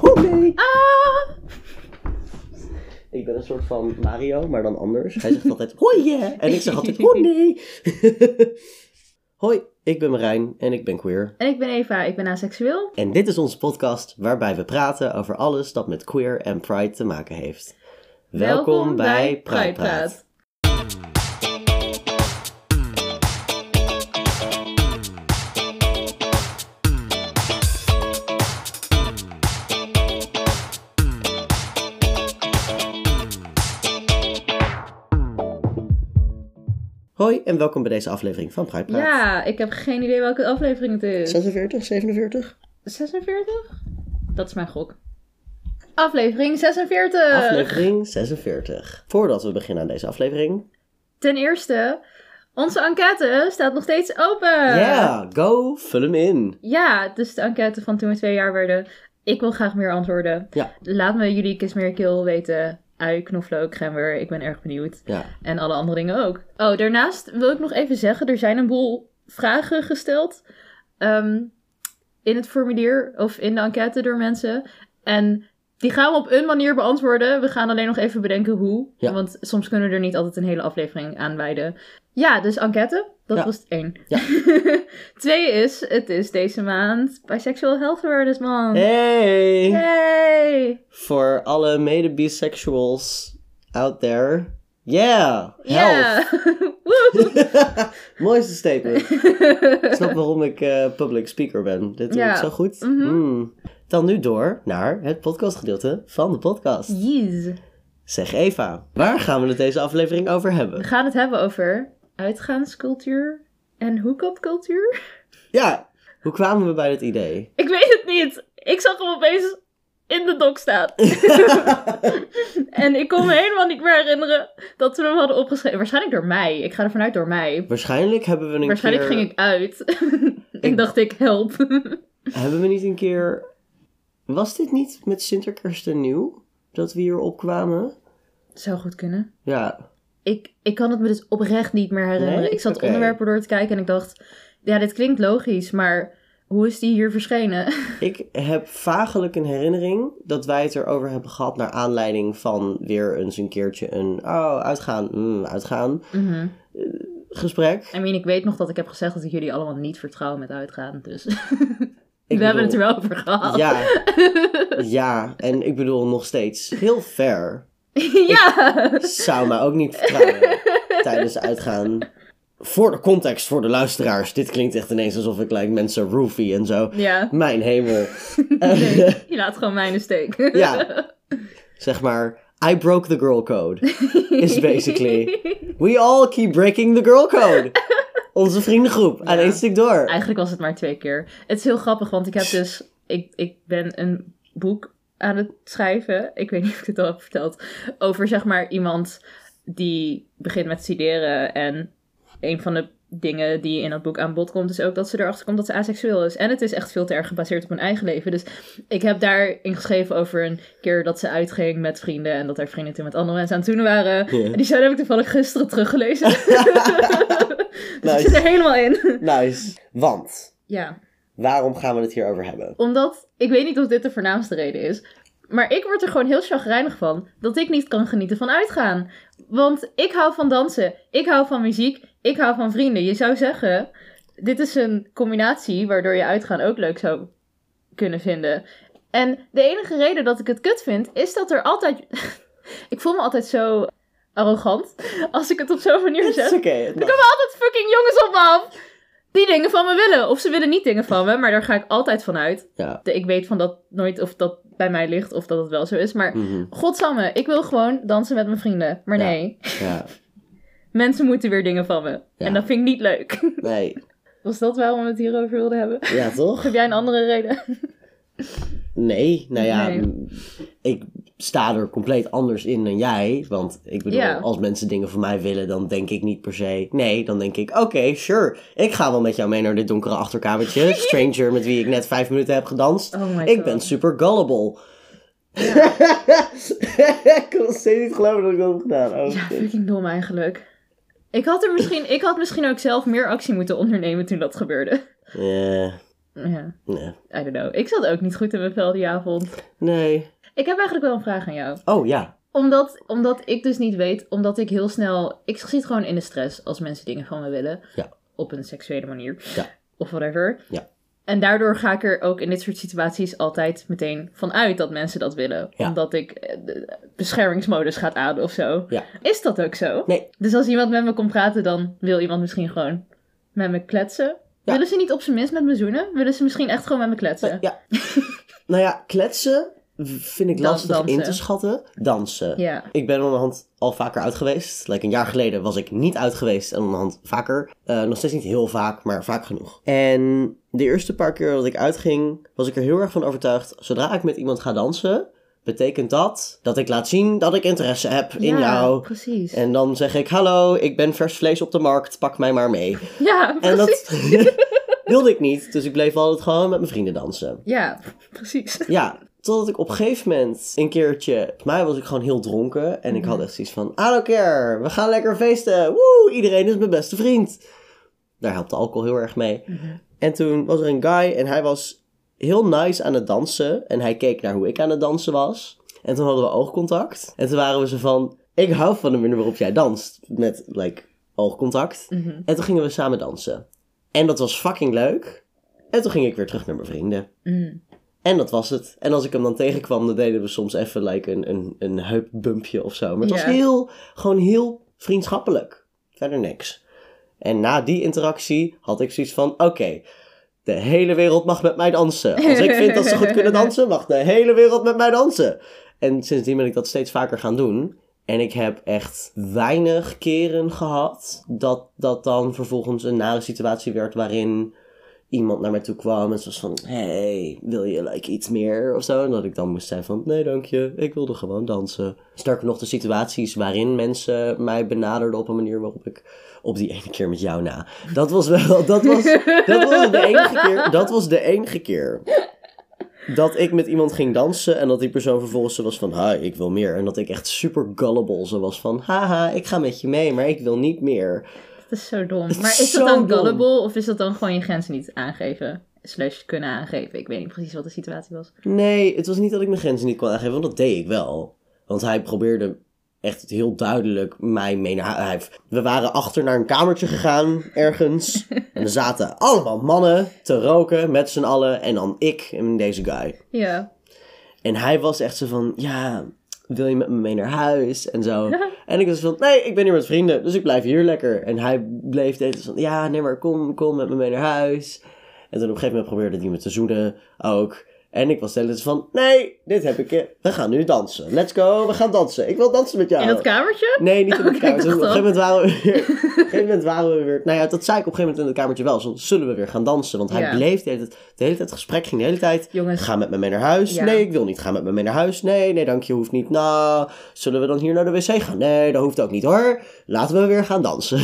Oh nee! Ah! Ik ben een soort van Mario, maar dan anders. Hij zegt altijd, hoi yeah! En ik zeg altijd, oh nee! Hoi, ik ben Marijn en ik ben queer. En ik ben Eva, ik ben aseksueel. En dit is onze podcast waarbij we praten over alles dat met queer en pride te maken heeft. Welkom, bij Pride Praat. Hoi en welkom bij deze aflevering van Pride Praat. Ja, ik heb geen idee welke aflevering het is. 46, 47? 46? Dat is mijn gok. Aflevering 46. Aflevering 46. Voordat we beginnen aan deze aflevering. Ten eerste, onze enquête staat nog steeds open. Ja, go, vul hem in. Ja, dus de enquête van toen we twee jaar werden. Ik wil graag meer antwoorden. Ja. Laat me jullie Kiss Mary Kill weten. Ui, knoflook, gember. Ik ben erg benieuwd. Ja, En alle andere dingen ook. Oh, daarnaast wil ik nog even zeggen, er zijn een boel vragen gesteld ehm, in het formulier of in de enquête door mensen. En die gaan we op een manier beantwoorden. We gaan alleen nog even bedenken hoe. Ja. Want soms kunnen we er niet altijd een hele aflevering aan wijden. Ja, dus enquête. Dat Ja. was het één. Ja. Twee is, het is deze maand Bisexual Health Awareness Month. Hey! Yay! Voor alle mede-bisexuals out there. Yeah! Health! Ja! Woe! Mooiste statement. Ik snap waarom ik eh, public speaker ben. Dit doe ik zo goed. Mhm. Mm. Dan nu door naar het podcastgedeelte van de podcast. Jeez. Zeg Eva, waar gaan we het deze aflevering over We hebben? gaan het hebben over uitgaanscultuur en hook-up cultuur. Ja, hoe kwamen we bij dit idee? Ik weet het niet. Ik zag hem opeens in de dok staan. en ik kon me helemaal niet meer herinneren dat we hem hadden opgeschreven. Waarschijnlijk door mij. Ik ga ervan uit door mij. Waarschijnlijk hebben we een Waarschijnlijk keer... ging ik uit. Ik dacht ik help. Hebben we niet een keer... Was dit niet met Sinterkersten nieuw? Dat we hier opkwamen? Zou goed kunnen. Ja, Ik, ik kan het me dus oprecht niet meer herinneren. Nee? Ik zat onderwerpen door te kijken en ik dacht... Ja, dit klinkt logisch, maar hoe is die hier verschenen? ik heb vagelijk een herinnering dat wij het erover hebben gehad naar aanleiding van weer eens een keertje een, oh, uitgaan, mm, uitgaan Mhm. gesprek. I mean, ik weet nog dat ik heb gezegd dat ik jullie allemaal niet vertrouw met uitgaan. Dus Ik we hebben het er wel over gehad. Ja, ja, en ik bedoel nog steeds heel fair. ja. Zou mij ook niet vertrouwen tijdens uitgaan. Voor de context, voor de luisteraars. Dit klinkt echt ineens alsof ik like, mensen roofie en zo. Ja. Mijn hemel. Nee, je laat gewoon mij in de steek. Ja. Zeg maar, I broke the girl code. Is basically, we all keep breaking the girl code. Onze vriendengroep, aan Ja. één stuk door. Eigenlijk was het maar twee keer. Het is heel grappig, want ik heb dus... Ik, ik ben een boek aan het schrijven. Ik weet niet of ik het al heb verteld. Over zeg maar iemand die begint met studeren. En een van de dingen die in dat boek aan bod komt... is ook dat ze erachter komt dat ze asexueel is. En het is echt veel te erg gebaseerd op hun eigen leven. Dus ik heb daarin geschreven over een keer dat ze uitging met vrienden... en dat haar vrienden toen met andere mensen aan het doen waren. En die zou heb ik toevallig gisteren teruggelezen. Nice. ik zit er helemaal in. Nice. Want, Ja. waarom gaan we het hier over hebben? Omdat, ik weet niet of dit de voornaamste reden is. Maar ik word er gewoon heel chagrijnig van dat ik niet kan genieten van uitgaan. Want ik hou van dansen, ik hou van muziek, ik hou van vrienden. Je zou zeggen, dit is een combinatie waardoor je uitgaan ook leuk zou kunnen vinden. En de enige reden dat ik het kut vind, is dat er altijd... ik voel me altijd zo arrogant als ik het op zo'n manier zeg. het Er komen altijd fucking jongens op me af. Die dingen van me willen. Of ze willen niet dingen van me, maar daar ga ik altijd van uit. Ja. Ik weet van dat nooit of dat bij mij ligt of dat het wel zo is. Maar Mhm. godsamme, ik wil gewoon dansen met mijn vrienden. Maar Ja. nee, Ja, mensen moeten weer dingen van me. En dat vind ik niet leuk. nee. Was dat waarom we het hierover wilden hebben? Ja, toch? Heb jij een andere reden? Nee, nou ja, Nee. ik sta er compleet anders in dan jij. Want ik bedoel, Ja. als mensen dingen van mij willen, dan denk ik niet per se. Nee, dan denk ik, oké, sure. Ik ga wel met jou mee naar dit donkere achterkamertje. Stranger met wie ik net vijf minuten heb gedanst. Oh my ik god. ben super gullible. ik kan nog steeds niet geloven dat ik dat heb gedaan. Oh, Ja, shit. fucking dom eigenlijk. Ik had, er misschien, ik had misschien ook zelf meer actie moeten ondernemen toen dat gebeurde. Ja. Ja, Nee. I don't know. Ik zat ook niet goed in mijn vel die avond. Nee. Ik heb eigenlijk wel een vraag aan jou. Oh ja. Omdat, omdat ik dus niet weet, omdat ik heel snel... Ik zit gewoon in de stress als mensen dingen van me willen. Ja. Op een seksuele manier. Ja. Of whatever. Ja. En daardoor ga ik er ook in dit soort situaties altijd meteen van uit dat mensen dat willen. Ja. Omdat ik eh, de beschermingsmodus gaat aan of zo. Ja. Is dat ook zo? Nee. Dus als iemand met me komt praten, dan wil iemand misschien gewoon met me kletsen. Ja. Willen ze niet op zijn minst met me zoenen? Willen ze misschien echt gewoon met me kletsen? Ja. nou ja, kletsen vind ik Dan- lastig in te schatten. Dansen. Ja. Ik ben onderhand al vaker uit geweest. Like een jaar geleden was ik niet uit geweest en onderhand vaker. Eh, nog steeds niet heel vaak, maar vaak genoeg. En de eerste paar keer dat ik uitging, was ik er heel erg van overtuigd. Zodra ik met iemand ga dansen, betekent dat dat ik laat zien dat ik interesse heb in ja, jou. precies. En dan zeg ik, hallo, ik ben vers vlees op de markt, pak mij maar mee. Ja, En precies. dat wilde ik niet, dus ik bleef altijd gewoon met mijn vrienden dansen. Ja, precies. Ja, totdat ik op een gegeven moment een keertje... Mij was ik gewoon heel dronken. En ik had echt zoiets van... I don't care, we gaan lekker feesten. Woe, iedereen is mijn beste vriend. Daar helpt de alcohol heel erg mee. En toen was er een guy en hij was heel nice aan het dansen. En hij keek naar hoe ik aan het dansen was. En toen hadden we oogcontact. En toen waren we zo van... Ik hou van de manier waarop jij danst. Met, like, oogcontact. Mhm. En toen gingen we samen dansen. En dat was fucking leuk. En toen ging ik weer terug naar mijn vrienden. Mm. En dat was het. En als ik hem dan tegenkwam, dan deden we soms even like een, een, een heupbumpje of zo. Maar het was heel, gewoon heel vriendschappelijk. Verder niks. En na die interactie had ik zoiets van, oké, de hele wereld mag met mij dansen. Als ik vind dat ze goed kunnen dansen, mag de hele wereld met mij dansen. En sindsdien ben ik dat steeds vaker gaan doen. En ik heb echt weinig keren gehad dat dat dan vervolgens een nare situatie werd waarin iemand naar mij toe kwam en ze was van, hey, wil je like iets meer of zo? En dat ik dan moest zijn van, nee dank je, ik wilde gewoon dansen. Sterker nog, de situaties waarin mensen mij benaderden op een manier waarop ik op die ene keer met jou na. Dat was wel, dat was, dat was de enige keer, dat was de enige keer. Dat ik met iemand ging dansen en dat die persoon vervolgens zo was van, ha, ik wil meer. En dat ik echt super gullible zo was van, haha, ik ga met je mee, maar ik wil niet meer. Dat is zo dom. Maar is is dat dan dom. gullible of is dat dan gewoon je grenzen niet aangeven? Slash kunnen aangeven. Ik weet niet precies wat de situatie was. Nee, het was niet dat ik mijn grenzen niet kon aangeven, want dat deed ik wel. Want hij probeerde echt heel duidelijk mij mee naar huis. We waren achter naar een kamertje gegaan, ergens. en er zaten allemaal mannen te roken met z'n allen. En dan ik en deze guy. Ja. En hij was echt zo van, ja, wil je met me mee naar huis? En zo. En ik was van, nee, ik ben hier met vrienden, dus ik blijf hier lekker. En hij bleef steeds van, ja, nee, maar kom, kom met me mee naar huis. En toen op een gegeven moment probeerde hij me te zoenen ook. En ik was steeds van, nee, dit heb ik, eh, we gaan nu dansen. Let's go, we gaan dansen. Ik wil dansen met jou. In dat kamertje? Nee, niet in het Oké, ik kamertje. Op een gegeven moment waren we weer... op een gegeven moment waren we weer... Nou ja, dat zei ik op een gegeven moment in het kamertje wel. Zo, zullen we weer gaan dansen? Want hij Ja. bleef de hele, tijd, de hele tijd... Het gesprek ging de hele tijd... Jongens. Ga met me mee naar huis. Ja. Nee, ik wil niet. Ga met me mee naar huis. Nee, nee, dank je. Hoeft niet. Nou, zullen we dan hier naar de wc gaan? Nee, dat hoeft ook niet hoor. Laten we weer gaan dansen.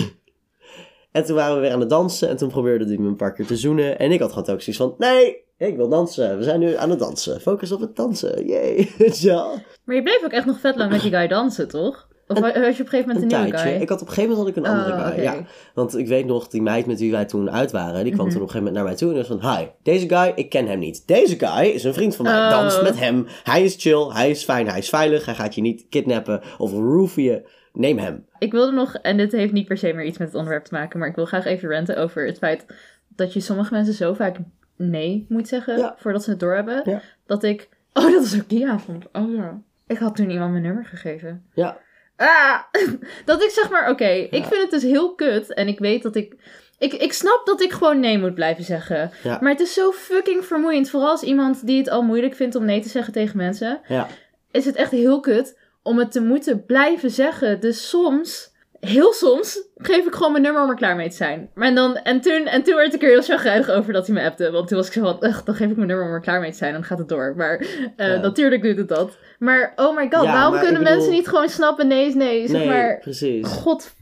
En toen waren we weer aan het dansen. En toen probeerde hij me een paar keer te zoenen. En ik had gewoon ook zoiets van... Nee, ik wil dansen. We zijn nu aan het dansen. Focus op het dansen. Yay. ja. Maar je bleef ook echt nog vet lang met die guy dansen, toch? Of was je op een gegeven moment een, Een nieuwe guy? Ik had op een gegeven moment had ik een andere Oh, guy. oké. Ja. Want ik weet nog, die meid met wie wij toen uit waren, die kwam Mhm. toen op een gegeven moment naar mij toe en was van, hi, deze guy, ik ken hem niet. Deze guy is een vriend van mij. Oh. Dans met hem. Hij is chill, hij is fijn, hij is veilig, hij gaat je niet kidnappen of roofien. Neem hem. Ik wilde nog, en dit heeft niet per se meer iets met het onderwerp te maken, maar ik wil graag even ranten over het feit dat je sommige mensen zo vaak nee moet zeggen Ja. voordat ze het doorhebben. Ja. Dat ik. Oh, dat was ook die avond. Oh ja. Ik had toen iemand mijn nummer gegeven. Ja. Ah! Dat ik zeg maar, oké, ik Ja. vind het dus heel kut en ik weet dat ik. Ik, ik snap dat ik gewoon nee moet blijven zeggen. Ja. Maar het is zo fucking vermoeiend. Vooral als iemand die het al moeilijk vindt om nee te zeggen tegen mensen Ja. is het echt heel kut om het te moeten blijven zeggen. Dus soms, heel soms, geef ik gewoon mijn nummer om er klaar mee te zijn. Maar dan, en, toen, en toen werd ik er heel chagrijnig over dat hij me appte. Want toen was ik zo van, "Ugh, dan geef ik mijn nummer om er klaar mee te zijn. Dan gaat het door. Maar Ja. natuurlijk doet het dat. Maar oh my god, Ja, waarom kunnen bedoel- mensen niet gewoon snappen nee nee? Zeg Nee, maar, precies. god.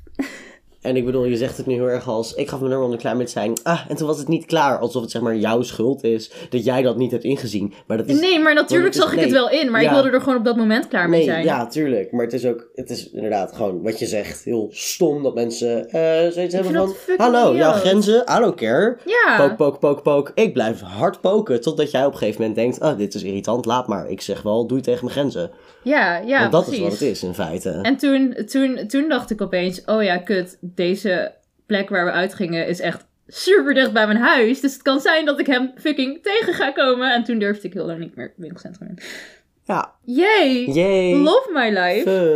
En ik bedoel, je zegt het nu heel erg als, ik gaf mijn nummer om er klaar mee te zijn. Ah, en toen was het niet klaar. Alsof het zeg maar jouw schuld is dat jij dat niet hebt ingezien. Maar dat is... Nee, maar natuurlijk zag ik het wel in. Maar ik Ja. wilde er gewoon op dat moment klaar mee Nee, zijn. ja, tuurlijk. Maar het is ook, het is inderdaad gewoon wat je zegt, heel stom dat mensen eh zoiets hebben van, hallo, jouw idioot. grenzen, I don't care. Ja. Pook, pook, pook, pook. Ik blijf hard poken totdat jij op een gegeven moment denkt, ah, dit is irritant, laat maar. Ik zeg wel, doe je tegen mijn grenzen. Ja, ja, Want dat precies. is wat het is in feite. En toen, toen, toen dacht ik opeens, oh ja, kut, deze plek waar we uitgingen is echt super dicht bij mijn huis. Dus het kan zijn dat ik hem fucking tegen ga komen. En toen durfde ik heel lang niet meer het winkelcentrum in. Ja, Yay! yay. Love my life.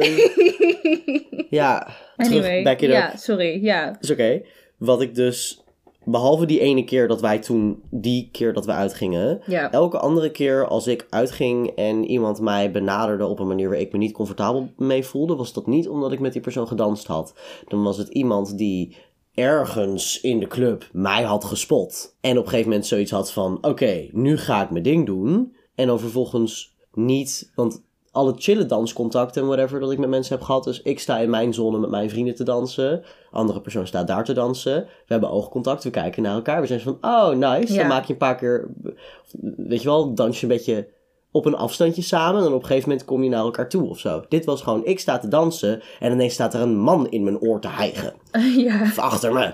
Ja, terug, back it up. ja, sorry, ja. is oké. Wat ik dus, behalve die ene keer dat wij toen, die keer dat we uitgingen, Ja, elke andere keer als ik uitging en iemand mij benaderde op een manier waar ik me niet comfortabel mee voelde, was dat niet omdat ik met die persoon gedanst had. Dan was het iemand die ergens in de club mij had gespot. En op een gegeven moment zoiets had van, oké, nu ga ik mijn ding doen. En dan vervolgens niet, want alle chille danscontacten en whatever dat ik met mensen heb gehad. Dus ik sta in mijn zone met mijn vrienden te dansen. Andere persoon staat daar te dansen. We hebben oogcontact, we kijken naar elkaar. We zijn van, oh nice. Ja. Dan maak je een paar keer, weet je wel, dans je een beetje op een afstandje samen. En op een gegeven moment kom je naar elkaar toe of zo. Dit was gewoon, ik sta te dansen. En ineens staat er een man in mijn oor te hijgen. ja. Of achter me.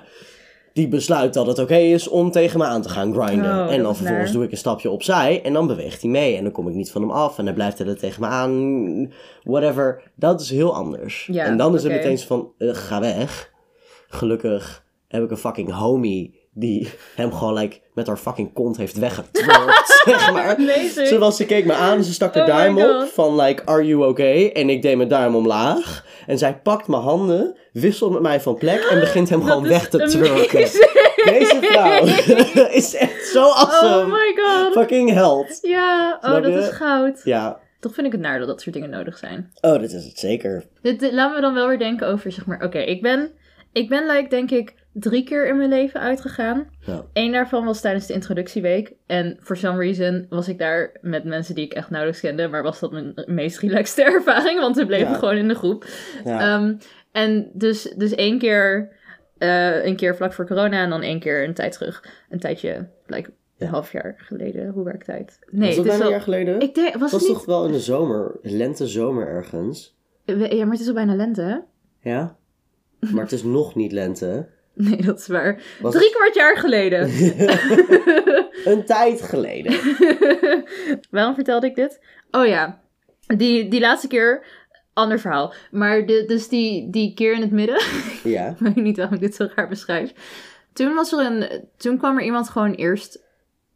Die besluit dat het oké is om tegen me aan te gaan grinden. Oh, en dan vervolgens doe ik een stapje opzij. En dan beweegt hij mee. En dan kom ik niet van hem af. En dan blijft hij er tegen me aan. Whatever. Dat is heel anders. Ja, en dan is het oké. meteen van, eh, ga weg. Gelukkig heb ik een fucking homie die hem gewoon like, met haar fucking kont heeft weggetwerkt, zeg maar. Amazing. Ze, was, ze keek me aan en ze stak haar Oh duim op van like, are you okay? En ik deed mijn duim omlaag. En zij pakt mijn handen, wisselt met mij van plek en begint hem gewoon weg te twerken. Deze vrouw is echt zo awesome. Oh my god. Fucking held. Ja, oh, dat is goud. Ja, Toch vind ik het naar dat dat soort dingen nodig zijn. oh, dit is het zeker. Dit, dit- laten we dan wel weer denken over, zeg maar, oké, ik ben, ik ben, like, denk ik, drie keer in mijn leven uitgegaan. Ja. Eén daarvan was tijdens de introductieweek. En for some reason was ik daar met mensen die ik echt nauwelijks kende. Maar was dat mijn meest relaxte ervaring, want we bleven Ja. gewoon in de groep. Ja. Ehm, en dus, dus één keer, eh, een keer vlak voor corona en dan één keer een tijd terug. Een tijdje, like, een half jaar geleden. Hoe werkt tijd? Nee, was dat bijna een wel... jaar geleden? Ik denk, was het was het niet... toch wel in de zomer, lente, zomer ergens. Ja, maar het is al bijna lente, hè? Ja? Maar het is nog niet lente. Nee, dat is waar. Was Drie kwart jaar geleden. Een tijd geleden. Waarom vertelde ik dit? Oh ja, die, die laatste keer, ander verhaal. Maar de, dus die, die keer in het midden, Ja. ik weet niet waarom ik dit zo raar beschrijf. Toen, was er een, toen kwam er iemand gewoon eerst...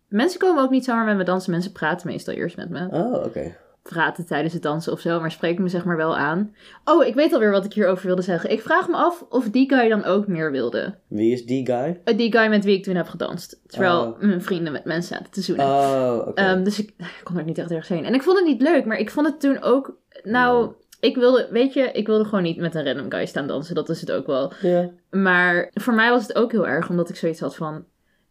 Mensen komen ook niet zomaar met me dansen, mensen praten meestal eerst met me. Oh, oké. Praten tijdens het dansen of zo, maar spreken me zeg maar wel aan. Oh, ik weet alweer wat ik hierover wilde zeggen. Ik vraag me af of die guy dan ook meer wilde. Wie is die guy? Eh, Die guy met wie ik toen heb gedanst. Terwijl Oh. mijn vrienden met mensen zaten te zoenen. Oh. Ehm, dus ik, ik kon er niet echt ergens heen. En ik vond het niet leuk, maar ik vond het toen ook... Nou, ik wilde, weet je, ik wilde gewoon niet met een random guy staan dansen. Dat is het ook wel. ja. Maar voor mij was het ook heel erg, omdat ik zoiets had van...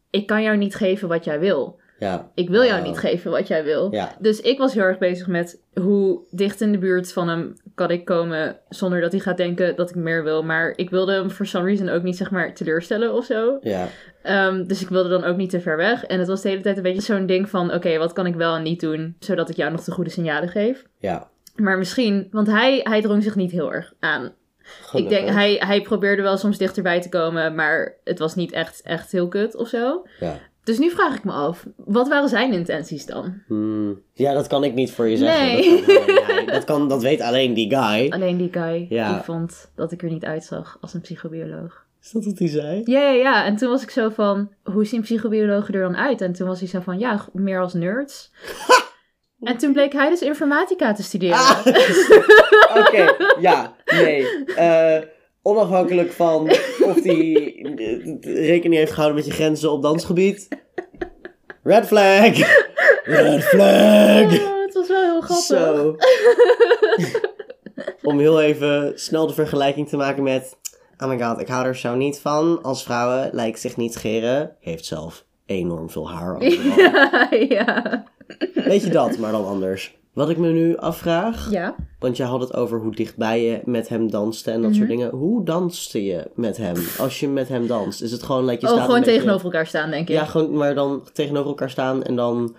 Ik kan jou niet geven wat jij wil. Ja. Ik wil jou Oh. niet geven wat jij wil. Ja. Dus ik was heel erg bezig met hoe dicht in de buurt van hem kan ik komen zonder dat hij gaat denken dat ik meer wil. Maar ik wilde hem for some reason ook niet zeg maar teleurstellen of zo. Ja. Ehm, dus ik wilde dan ook niet te ver weg. En het was de hele tijd een beetje zo'n ding van... Oké, wat kan ik wel en niet doen... zodat ik jou nog de goede signalen geef. Ja. Maar misschien... Want hij, hij drong zich niet heel erg aan. Ik denk, hij, hij probeerde wel soms dichterbij te komen... maar het was niet echt, echt heel kut of zo. Ja. Dus nu vraag ik me af... wat waren zijn intenties dan? Hmm. Ja, dat kan ik niet voor je zeggen. Nee. Dat, kan dat, kan, dat weet alleen die guy. Alleen die guy Ja. die vond dat ik er niet uitzag als een psychobioloog. Is dat wat hij zei? Ja, ja, ja. En toen was ik zo van, hoe zien psychobiologen er dan uit? En toen was hij zo van, ja, meer als nerds. en toen bleek hij dus informatica te studeren. Ah, Oké, ja, nee. Eh, onafhankelijk van of hij rekening heeft gehouden met je grenzen op dansgebied. Red flag! Red flag! Oh, het was wel heel grappig. Zo. Om heel even snel de vergelijking te maken met... Oh my god, ik hou er zo niet van als vrouwen lijkt zich niet scheren. Heeft zelf enorm veel haar overal. ja, ja. Weet je dat, maar dan anders. Wat ik me nu afvraag, Ja. want je had het over hoe dichtbij je met hem danste en dat Mhm. soort dingen. Hoe danste je met hem als je met hem danst? Is het gewoon like je Oh, staat gewoon tegenover elkaar staan, denk ik. Ja, gewoon maar dan tegenover elkaar staan en dan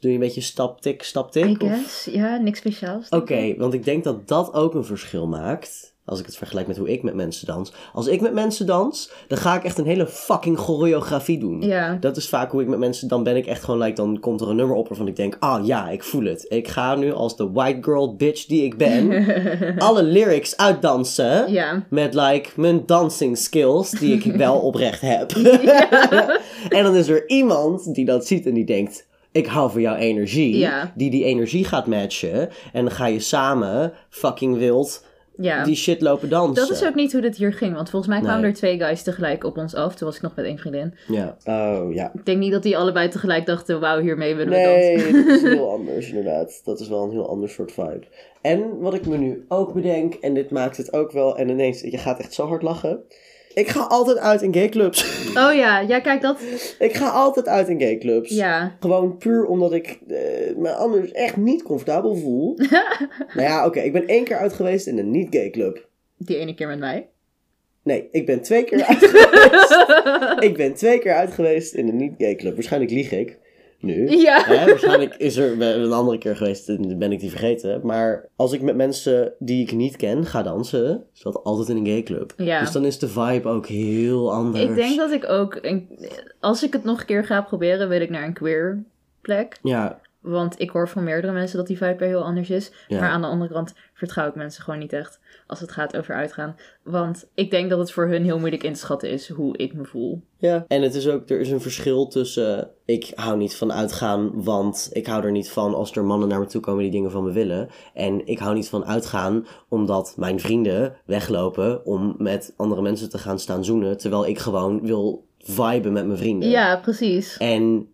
doe je een beetje stap tik, stap I tik. of- guess. Ja, niks speciaals. Oké, want ik denk dat dat ook een verschil maakt. Als ik het vergelijk met hoe ik met mensen dans. Als ik met mensen dans, dan ga ik echt een hele fucking choreografie doen. Ja. Dat is vaak hoe ik met mensen, dan ben ik echt gewoon like, dan komt er een nummer op waarvan ik denk, ah ja, ik voel het. Ik ga nu als de white girl bitch die ik ben, alle lyrics uitdansen. Ja. Met like mijn dancing skills, die ik wel oprecht heb. en dan is er iemand die dat ziet en die denkt, ik hou van jouw energie. Ja. Die die energie gaat matchen. En dan ga je samen fucking wild Ja. die shit lopen dansen. Dat is ook niet hoe dit hier ging, want volgens mij kwamen Nee. er twee guys tegelijk op ons af. Toen was ik nog met één vriendin. Ja. Oh, ja. Ik denk niet dat die allebei tegelijk dachten, wauw, hiermee willen we Nee, dansen. dat is heel anders inderdaad. Dat is wel een heel ander soort vibe. En wat ik me nu ook bedenk, en dit maakt het ook wel, en ineens, je gaat echt zo hard lachen. Ik ga altijd uit in gayclubs. Oh ja, ja, kijk dat. ik ga altijd uit in gayclubs. Ja. Gewoon puur omdat ik eh, me anders echt niet comfortabel voel. nou ja, oké, ik ben één keer uit geweest in een niet-gay club. Die ene keer met mij. Nee, ik ben twee keer uit geweest. ik ben twee keer uit geweest in een niet-gay club. Waarschijnlijk lieg ik. Nu. Ja. Hè, waarschijnlijk is er een andere keer geweest en ben ik die vergeten. Maar als ik met mensen die ik niet ken ga dansen, is dat altijd in een gay club. Ja. Dus dan is de vibe ook heel anders. Ik denk dat ik ook, als ik het nog een keer ga proberen, wil ik naar een queer plek. Ja, Want ik hoor van meerdere mensen dat die vibe er heel anders is. Ja. Maar aan de andere kant vertrouw ik mensen gewoon niet echt als het gaat over uitgaan. Want ik denk dat het voor hun heel moeilijk in te schatten is hoe ik me voel. Ja, en het is ook, er is een verschil tussen, ik hou niet van uitgaan, want ik hou er niet van als er mannen naar me toe komen die dingen van me willen. En ik hou niet van uitgaan, omdat mijn vrienden weglopen om met andere mensen te gaan staan zoenen, terwijl ik gewoon wil viben met mijn vrienden. Ja, precies. En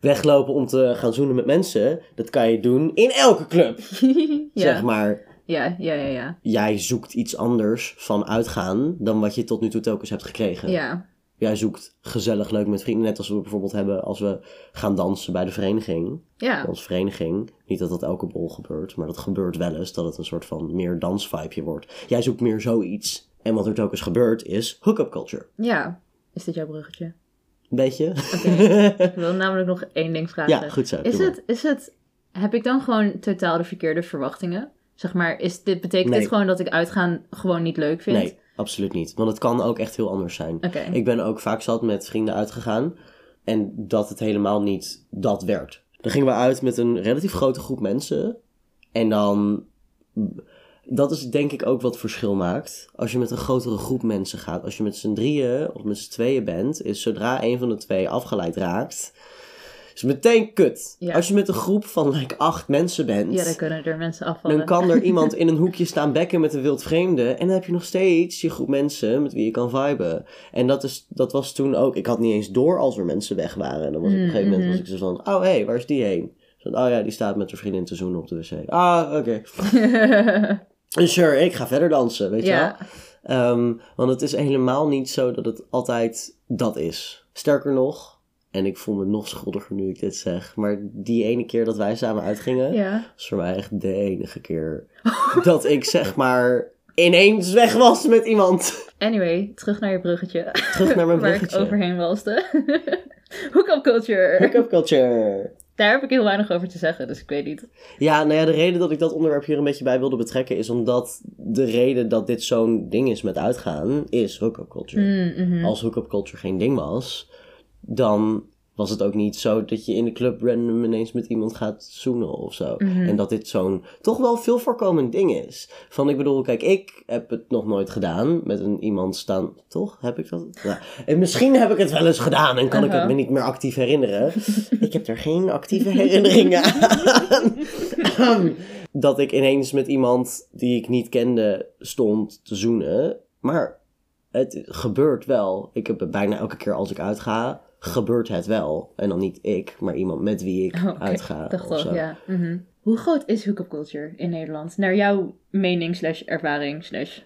weglopen om te gaan zoenen met mensen, dat kan je doen in elke club. ja. Zeg maar, ja, ja, ja, ja. jij zoekt iets anders van uitgaan dan wat je tot nu toe telkens hebt gekregen. Ja, Jij zoekt gezellig leuk met vrienden. Net als we bijvoorbeeld hebben als we gaan dansen bij de vereniging. ja. Onze vereniging. Niet dat dat elke bol gebeurt, maar dat gebeurt wel eens. Dat het een soort van meer dansvibeje wordt. Jij zoekt meer zoiets. En wat er telkens gebeurt is hookup culture. ja. Is dit jouw bruggetje? Beetje? Ik wil namelijk nog één ding vragen. ja, goed zo. Is maar. het, is het, heb ik dan gewoon totaal de verkeerde verwachtingen? Zeg maar, is dit, betekent Nee. dit gewoon dat ik uitgaan gewoon niet leuk vind? Nee, absoluut niet. Want het kan ook echt heel anders zijn. Ik ben ook vaak zat met vrienden uitgegaan. En dat het helemaal niet dat werd. Dan gingen we uit met een relatief grote groep mensen. En dan. Dat is denk ik ook wat verschil maakt. Als je met een grotere groep mensen gaat. Als je met z'n drieën of met z'n tweeën bent. Is zodra een van de twee afgeleid raakt. Is meteen kut. Ja. Als je met een groep van like acht mensen bent. Ja, dan kunnen er mensen afvallen. Dan kan er iemand in een hoekje staan bekken met een wild vreemde. En dan heb je nog steeds je groep mensen met wie je kan viben. En dat, is, dat was toen ook. Ik had niet eens door als er mensen weg waren. En dan was ik op een gegeven moment was ik zo van: Oh hé, hey, waar is die heen? Zo, oh ja, die staat met haar vriendin te zoenen op de wc. Ah, oké. Sure, ik ga verder dansen, weet je wel? Ehm, want het is helemaal niet zo dat het altijd dat is. Sterker nog, en ik voel me nog schuldiger nu ik dit zeg, maar die ene keer dat wij samen uitgingen, ja. was voor mij echt de enige keer dat ik zeg maar ineens weg was met iemand. Anyway, terug naar je bruggetje. Terug naar mijn Waar ik bruggetje. overheen walste. Hookup culture. Hookup culture. Daar heb ik heel weinig over te zeggen, dus ik weet niet. Ja, nou ja, de reden dat ik dat onderwerp hier een beetje bij wilde betrekken is omdat de reden dat dit zo'n ding is met uitgaan, is hookup culture. Mm, mhm. Als hookup culture geen ding was, dan was het ook niet zo dat je in de club random ineens met iemand gaat zoenen of zo. Mhm. En dat dit zo'n toch wel veel voorkomend ding is. Van ik bedoel, kijk, ik heb het nog nooit gedaan met een iemand staan. Toch? Heb ik dat? Ja. En misschien heb ik het wel eens gedaan en kan ik het Uh-huh. me niet meer actief herinneren. ik heb er geen actieve herinneringen aan. dat ik ineens met iemand die ik niet kende stond te zoenen. Maar het gebeurt wel. Ik heb het bijna elke keer als ik uitga, gebeurt het wel. En dan niet ik, maar iemand met wie ik Oh, uitga. Dacht of al, zo. ja. mhm. Hoe groot is hookup culture in Nederland? Naar jouw mening slash ervaring slash...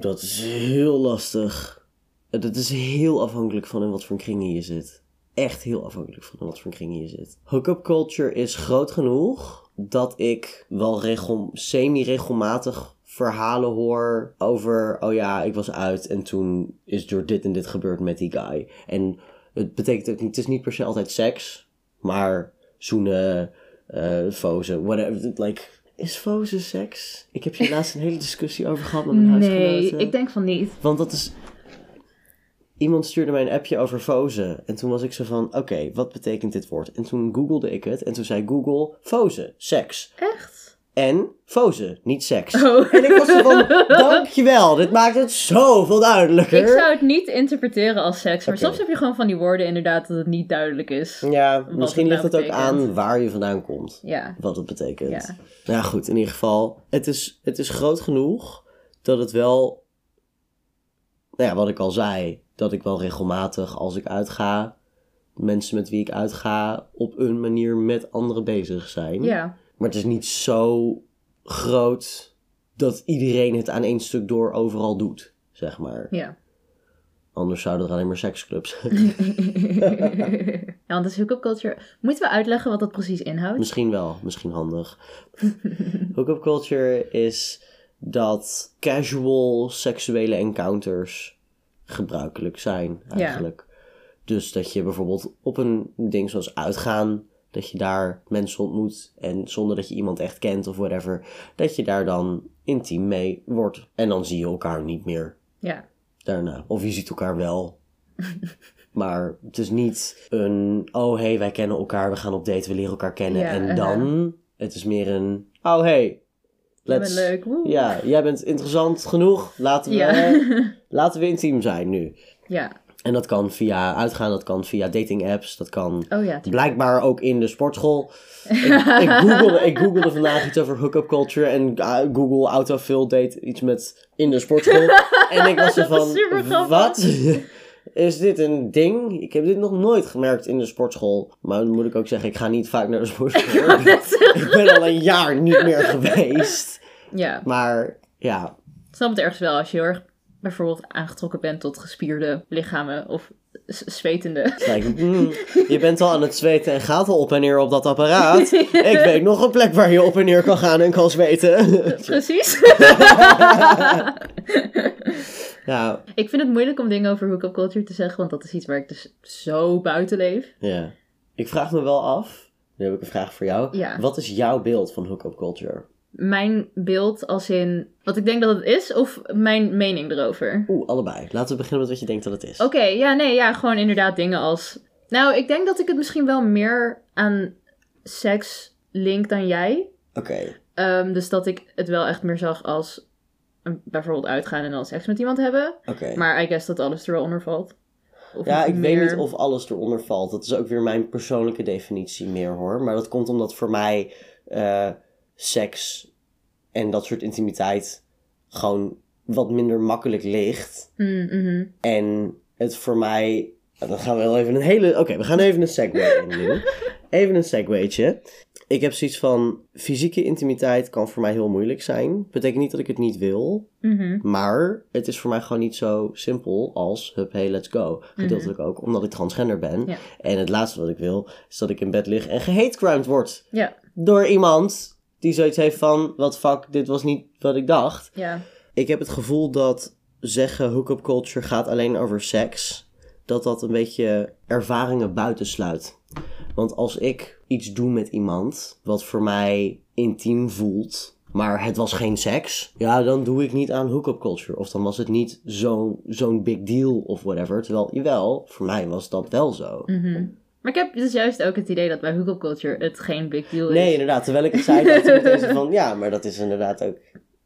Dat is heel lastig. Dat is heel afhankelijk van in wat voor kringen je zit. Echt heel afhankelijk van in wat voor kringen je zit. Hookup culture is groot genoeg dat ik wel regel, semi-regelmatig verhalen hoor over, oh ja, ik was uit en toen is er dit en dit gebeurd met die guy. En het betekent het is niet per se altijd seks, maar zoenen, eh fozen, whatever. Like, is fozen seks? Ik heb hier laatst een hele discussie over gehad met mijn Nee, huisgenoten. ik denk van niet. Want dat is. Iemand stuurde mij een appje over fozen. En toen was ik zo van: oké, wat betekent dit woord? En toen googelde ik het. En toen zei Google: fozen, seks. Echt? En fozen, niet seks. Oh. En ik was van: dankjewel, dit maakt het zoveel duidelijker. Ik zou het niet interpreteren als seks, maar soms heb je gewoon van die woorden inderdaad dat het niet duidelijk is. Ja, misschien het ligt het ook aan waar je vandaan komt. Ja. Wat het betekent. Ja. Nou goed, in ieder geval. Het is, het is groot genoeg dat het wel. Nou ja, wat ik al zei. Dat ik wel regelmatig als ik uitga. Mensen met wie ik uitga. op een manier met anderen bezig zijn. Ja. Maar het is niet zo groot. dat iedereen het aan één stuk door overal doet. Zeg maar. Ja. Anders zouden er alleen maar seksclubs zijn. ja, want is hookup culture. Moeten we uitleggen wat dat precies inhoudt? Misschien wel, misschien handig. Hookup culture is dat casual seksuele encounters gebruikelijk zijn, eigenlijk. Dus dat je bijvoorbeeld op een ding zoals uitgaan, dat je daar mensen ontmoet en zonder dat je iemand echt kent of whatever, dat je daar dan intiem mee wordt. En dan zie je elkaar niet meer Ja. daarna. Of je ziet elkaar wel. maar het is niet een, oh hey, wij kennen elkaar, we gaan op date, we leren elkaar kennen. Ja, en uh-huh. dan, het is meer een, oh hey, Jij let's, leuk. Woe. ja, jij bent interessant genoeg, laten we, Ja. laten we intiem zijn nu. ja. En dat kan via uitgaan, dat kan via dating apps, dat kan Oh ja. blijkbaar ook in de sportschool. ik, ik, googelde, ik googelde vandaag iets over hookup culture en uh, Google autofill deed iets met in de sportschool. en ik was er van, wat? Is dit een ding? Ik heb dit nog nooit gemerkt in de sportschool. Maar dan moet ik ook zeggen, ik ga niet vaak naar de sportschool. ik ben al een jaar niet meer geweest. ja. Maar ja, snap het ergens wel als je heel erg bijvoorbeeld aangetrokken bent tot gespierde lichamen of zwetende. het lijkt me, mm, je bent al aan het zweten en gaat al op en neer op dat apparaat. Ik weet nog een plek waar je op en neer kan gaan en kan zweten. Precies. ja, ik vind het moeilijk om dingen over hookup culture te zeggen, want dat is iets waar ik dus zo buiten leef. Ja. Ik vraag me wel af, nu heb ik een vraag voor jou. Ja. Wat is jouw beeld van hookup culture? Mijn beeld als in wat ik denk dat het is of mijn mening erover. Oeh, allebei. Laten we beginnen met wat je denkt dat het is. Oké, ja, nee, ja, gewoon inderdaad dingen als. Nou, ik denk dat ik het misschien wel meer aan seks link dan jij. Oké. Ehm, dus dat ik het wel echt meer zag als een- bijvoorbeeld uitgaan en dan seks met iemand hebben. Oké. Maar I guess dat alles er wel onder valt. Of Ja, ik meer- weet niet of alles eronder valt. Dat is ook weer mijn persoonlijke definitie meer hoor. Maar dat komt omdat voor mij eh, seks en dat soort intimiteit gewoon wat minder makkelijk ligt. Mm, mhm. En het voor mij. Dan gaan we wel even een hele. Oké, we gaan even een segue in nu. Even een segwaytje. Ik heb zoiets van. Fysieke intimiteit kan voor mij heel moeilijk zijn. Betekent niet dat ik het niet wil. Mhm. Maar het is voor mij gewoon niet zo simpel als. Hup, hey, let's go. Gedeeltelijk ook omdat ik transgender ben. Ja. En het laatste wat ik wil. Is dat ik in bed lig en gehatecrimed word. Ja, Door iemand die zoiets heeft van. Wat fuck, dit was niet wat ik dacht. ja. Ik heb het gevoel dat zeggen hookup culture gaat alleen over seks, dat dat een beetje ervaringen buitensluit. Want als ik iets doe met iemand wat voor mij intiem voelt, maar het was geen seks, ja, dan doe ik niet aan hookup culture. Of dan was het niet zo'n zo'n big deal of whatever. Terwijl, jawel, voor mij was dat wel zo. Mhm. Maar ik heb dus juist ook het idee dat bij hookup culture het geen big deal is. Nee, inderdaad. Terwijl ik het zei, meteen zo van, ja, maar dat is inderdaad ook,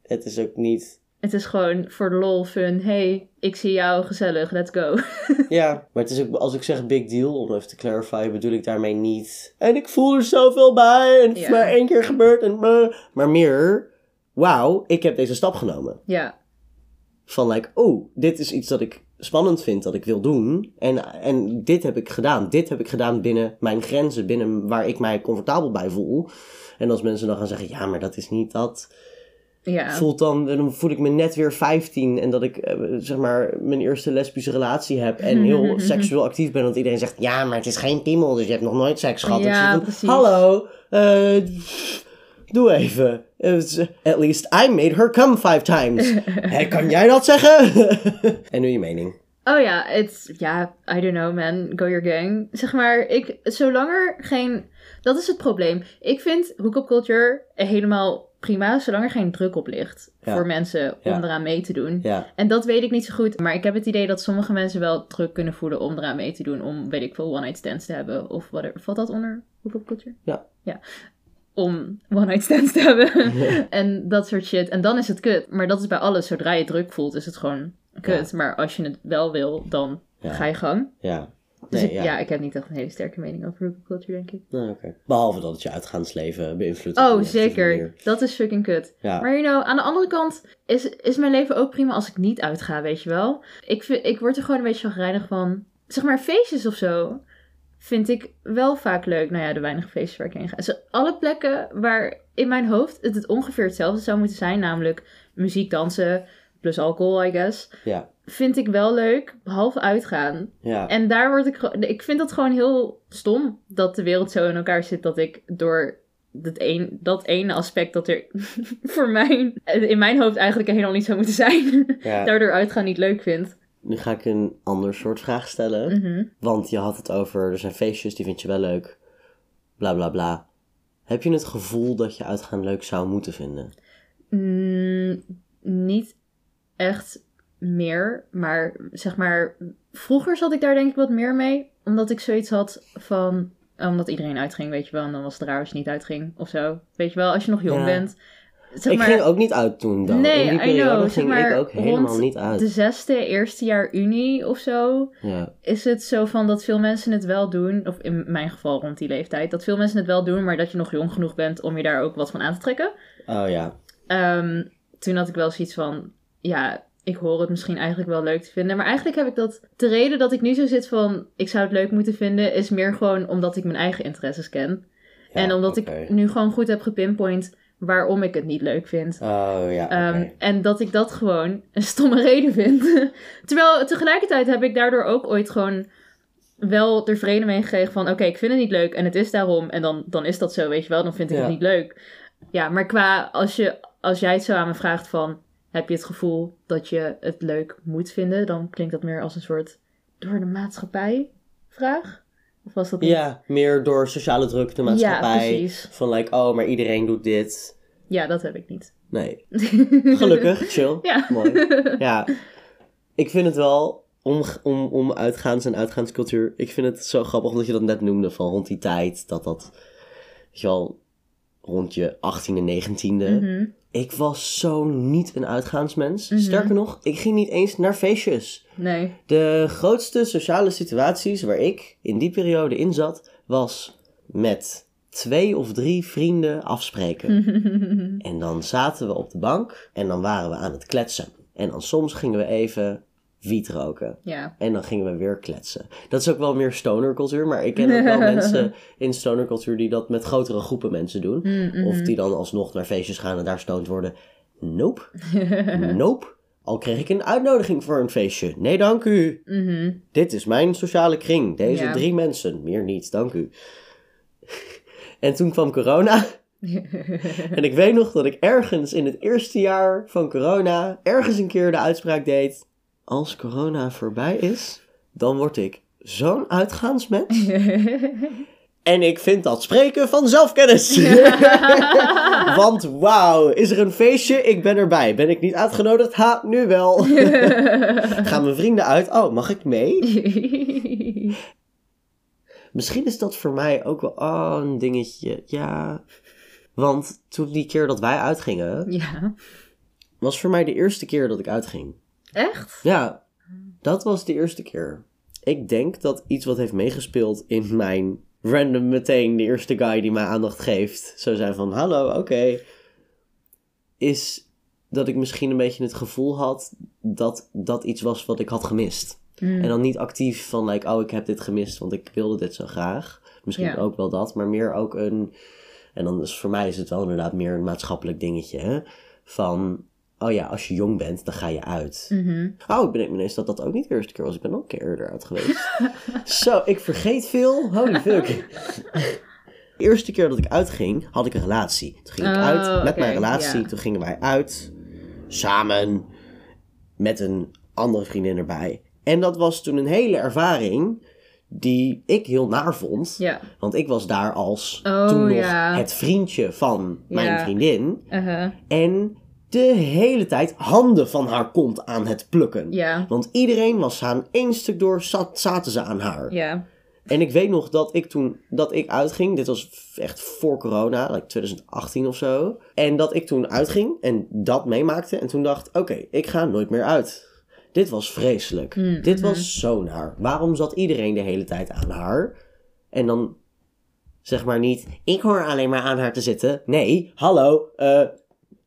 het is ook niet... Het is gewoon voor de lol, fun. Hey, ik zie jou, gezellig, let's go. Ja, maar het is ook, als ik zeg big deal, om even te clarify, bedoel ik daarmee niet. En ik voel er zoveel bij en het is maar één keer gebeurd en meh. Maar meer, wauw, ik heb deze stap genomen. ja, Van like, oh, dit is iets dat ik spannend vind, dat ik wil doen. En, en dit heb ik gedaan. Dit heb ik gedaan binnen mijn grenzen, binnen waar ik mij comfortabel bij voel. En als mensen dan gaan zeggen, ja, maar dat is niet dat ja. voelt dan, dan voel ik me net weer 15 en dat ik eh, zeg maar mijn eerste lesbische relatie heb en heel seksueel actief ben. Want iedereen zegt, ja, maar het is geen piemel, dus je hebt nog nooit seks gehad. Ja, Ik zeg. Hallo, eh, Doe even. It's- At least I made her come five times. Kan jij dat zeggen? en nu je mening. Oh ja, het, ja, I don't know man, go your gang. Zeg maar, ik, zolang er geen, dat is het probleem. Ik vind hookup culture helemaal prima, zolang er geen druk op ligt Ja. voor mensen om Ja. eraan mee te doen. Ja, En dat weet ik niet zo goed, maar ik heb het idee dat sommige mensen wel druk kunnen voelen om eraan mee te doen, om, weet ik veel, one-night stands te hebben of whatever. Valt dat onder hookup culture? Ja. Ja. Om one-night stands te hebben en dat soort shit. En dan is het kut. Maar dat is bij alles, zodra je druk voelt, is het gewoon kut. Maar als je het wel wil, dan Ja. ga je gang. ja. Dus Nee, ik, ja. ja. ik heb niet echt een hele sterke mening over hookup culture, denk ik. Nou. Behalve dat het je uitgaansleven beïnvloedt. Oh, zeker. Dat is fucking kut. Ja. Maar you know, aan de andere kant is, is mijn leven ook prima als ik niet uitga, weet je wel. Ik, vind, ik word er gewoon een beetje chagrijnig van. Zeg maar feestjes of zo vind ik wel vaak leuk. Nou ja, de weinige feestjes waar ik heen ga. Dus alle plekken waar in mijn hoofd het, het ongeveer hetzelfde zou moeten zijn. Namelijk muziek, dansen, plus alcohol, I guess. Ja. Vind ik wel leuk, behalve uitgaan. Ja. En daar word ik gewoon. Ik vind dat gewoon heel stom dat de wereld zo in elkaar zit dat ik door dat, een, dat ene aspect dat er voor mij in mijn hoofd eigenlijk helemaal niet zou moeten zijn, ja. daardoor uitgaan niet leuk vind. Nu ga ik een ander soort vraag stellen. Mhm. Want je had het over, er zijn feestjes, die vind je wel leuk. Bla bla bla. Heb je het gevoel dat je uitgaan leuk zou moeten vinden? Mm, niet echt meer, maar zeg maar, vroeger zat ik daar denk ik wat meer mee, omdat ik zoiets had van, omdat iedereen uitging, weet je wel, en dan was het raar als je niet uitging of zo. Weet je wel, als je nog jong Ja. bent. Zeg ik ging ook niet uit toen dan. Nee, In die periode know, ging maar, ik ook helemaal niet uit. de zesde, eerste jaar unie of zo, Ja. is het zo van dat veel mensen het wel doen, of in mijn geval rond die leeftijd, dat veel mensen het wel doen, maar dat je nog jong genoeg bent om je daar ook wat van aan te trekken. Oh ja. Ehm, toen had ik wel zoiets van, ja, ik hoor het misschien eigenlijk wel leuk te vinden. Maar eigenlijk heb ik dat, de reden dat ik nu zo zit van, ik zou het leuk moeten vinden, is meer gewoon omdat ik mijn eigen interesses ken. Ja, en omdat ik nu gewoon goed heb gepinpoint waarom ik het niet leuk vind. Oh ja. Ehm, en dat ik dat gewoon een stomme reden vind. Terwijl tegelijkertijd heb ik daardoor ook ooit gewoon wel er vrede mee gekregen van... Oké, ik vind het niet leuk en het is daarom. En dan, dan is dat zo, weet je wel. Dan vind ik Ja. het niet leuk. Ja, maar qua... Als, je, als jij het zo aan me vraagt van... Heb je het gevoel dat je het leuk moet vinden? Dan klinkt dat meer als een soort door de maatschappij vraag. Of was dat niet? Ja, meer door sociale druk, de maatschappij. precies. Van like, oh, maar iedereen doet dit. Ja, dat heb ik niet. Nee. Gelukkig, chill. Ja. Mooi. Ja. Ik vind het wel, om, om, om uitgaans- en uitgaanscultuur, ik vind het zo grappig omdat je dat net noemde, van rond die tijd, dat dat, weet je wel, rond je 18e, 19e. Mhm. Ik was zo niet een uitgaansmens. Mhm. Sterker nog, ik ging niet eens naar feestjes. Nee. De grootste sociale situaties waar ik in die periode in zat, was met twee of drie vrienden afspreken. En dan zaten we op de bank en dan waren we aan het kletsen. En dan soms gingen we even wiet roken. ja. En dan gingen we weer kletsen. Dat is ook wel meer stonercultuur, maar ik ken ook wel mensen in stonercultuur die dat met grotere groepen mensen doen. Mm, Of mhm. die dan alsnog naar feestjes gaan en daar stoned worden. Nope. nope. Al kreeg ik een uitnodiging voor een feestje. Nee, dank u. Mhm. Dit is mijn sociale kring. Deze Ja. drie mensen. Meer niet, dank u. en toen kwam corona. En ik weet nog dat ik ergens in het eerste jaar van corona ergens een keer de uitspraak deed: als corona voorbij is, dan word ik zo'n uitgaansmens. En ik vind dat spreken van zelfkennis. Want wauw, is er een feestje? Ik ben erbij. Ben ik niet uitgenodigd? Ha, nu wel. Gaan mijn vrienden uit? Oh, mag ik mee? Misschien is dat voor mij ook wel oh, een dingetje. Ja. Want toen die keer dat wij uitgingen, ja. was voor mij de eerste keer dat ik uitging. Echt? Ja, dat was de eerste keer. Ik denk dat iets wat heeft meegespeeld in mijn random meteen de eerste guy die mij aandacht geeft, zou zijn van hallo, oké, is dat ik misschien een beetje het gevoel had dat dat iets was wat ik had gemist. Mm. En dan niet actief van like, oh, ik heb dit gemist, want ik wilde dit zo graag. Misschien Ja. ook wel dat, maar meer ook een... En dan is voor mij is het wel inderdaad meer een maatschappelijk dingetje, hè? Van, oh ja, als je jong bent, dan ga je uit. Mhm. Oh, ik me ineens dat dat ook niet de eerste keer was. Ik ben ook een keer eerder uit geweest. Zo, ik vergeet veel. Holy fuck. De eerste keer dat ik uitging, had ik een relatie. Toen ging ik Oh, uit met oké, mijn relatie. Toen gingen wij uit. Samen. Met een andere vriendin erbij. En dat was toen een hele ervaring die ik heel naar vond. Ja. Want ik was daar als Oh, toen nog ja. het vriendje van mijn Ja. vriendin. Uh-huh. En de hele tijd handen van haar kont aan het plukken. Ja. Want iedereen was aan één stuk door, zat, zaten ze aan haar. Ja. En ik weet nog dat ik toen dat ik uitging, dit was echt voor corona, like 2018 of zo. En dat ik toen uitging en dat meemaakte en toen dacht, oké, ik ga nooit meer uit. Dit was vreselijk. Mm, Dit mhm. was zo naar. Waarom zat iedereen de hele tijd aan haar? En dan zeg maar niet, ik hoor alleen maar aan haar te zitten. Nee, hallo, eh,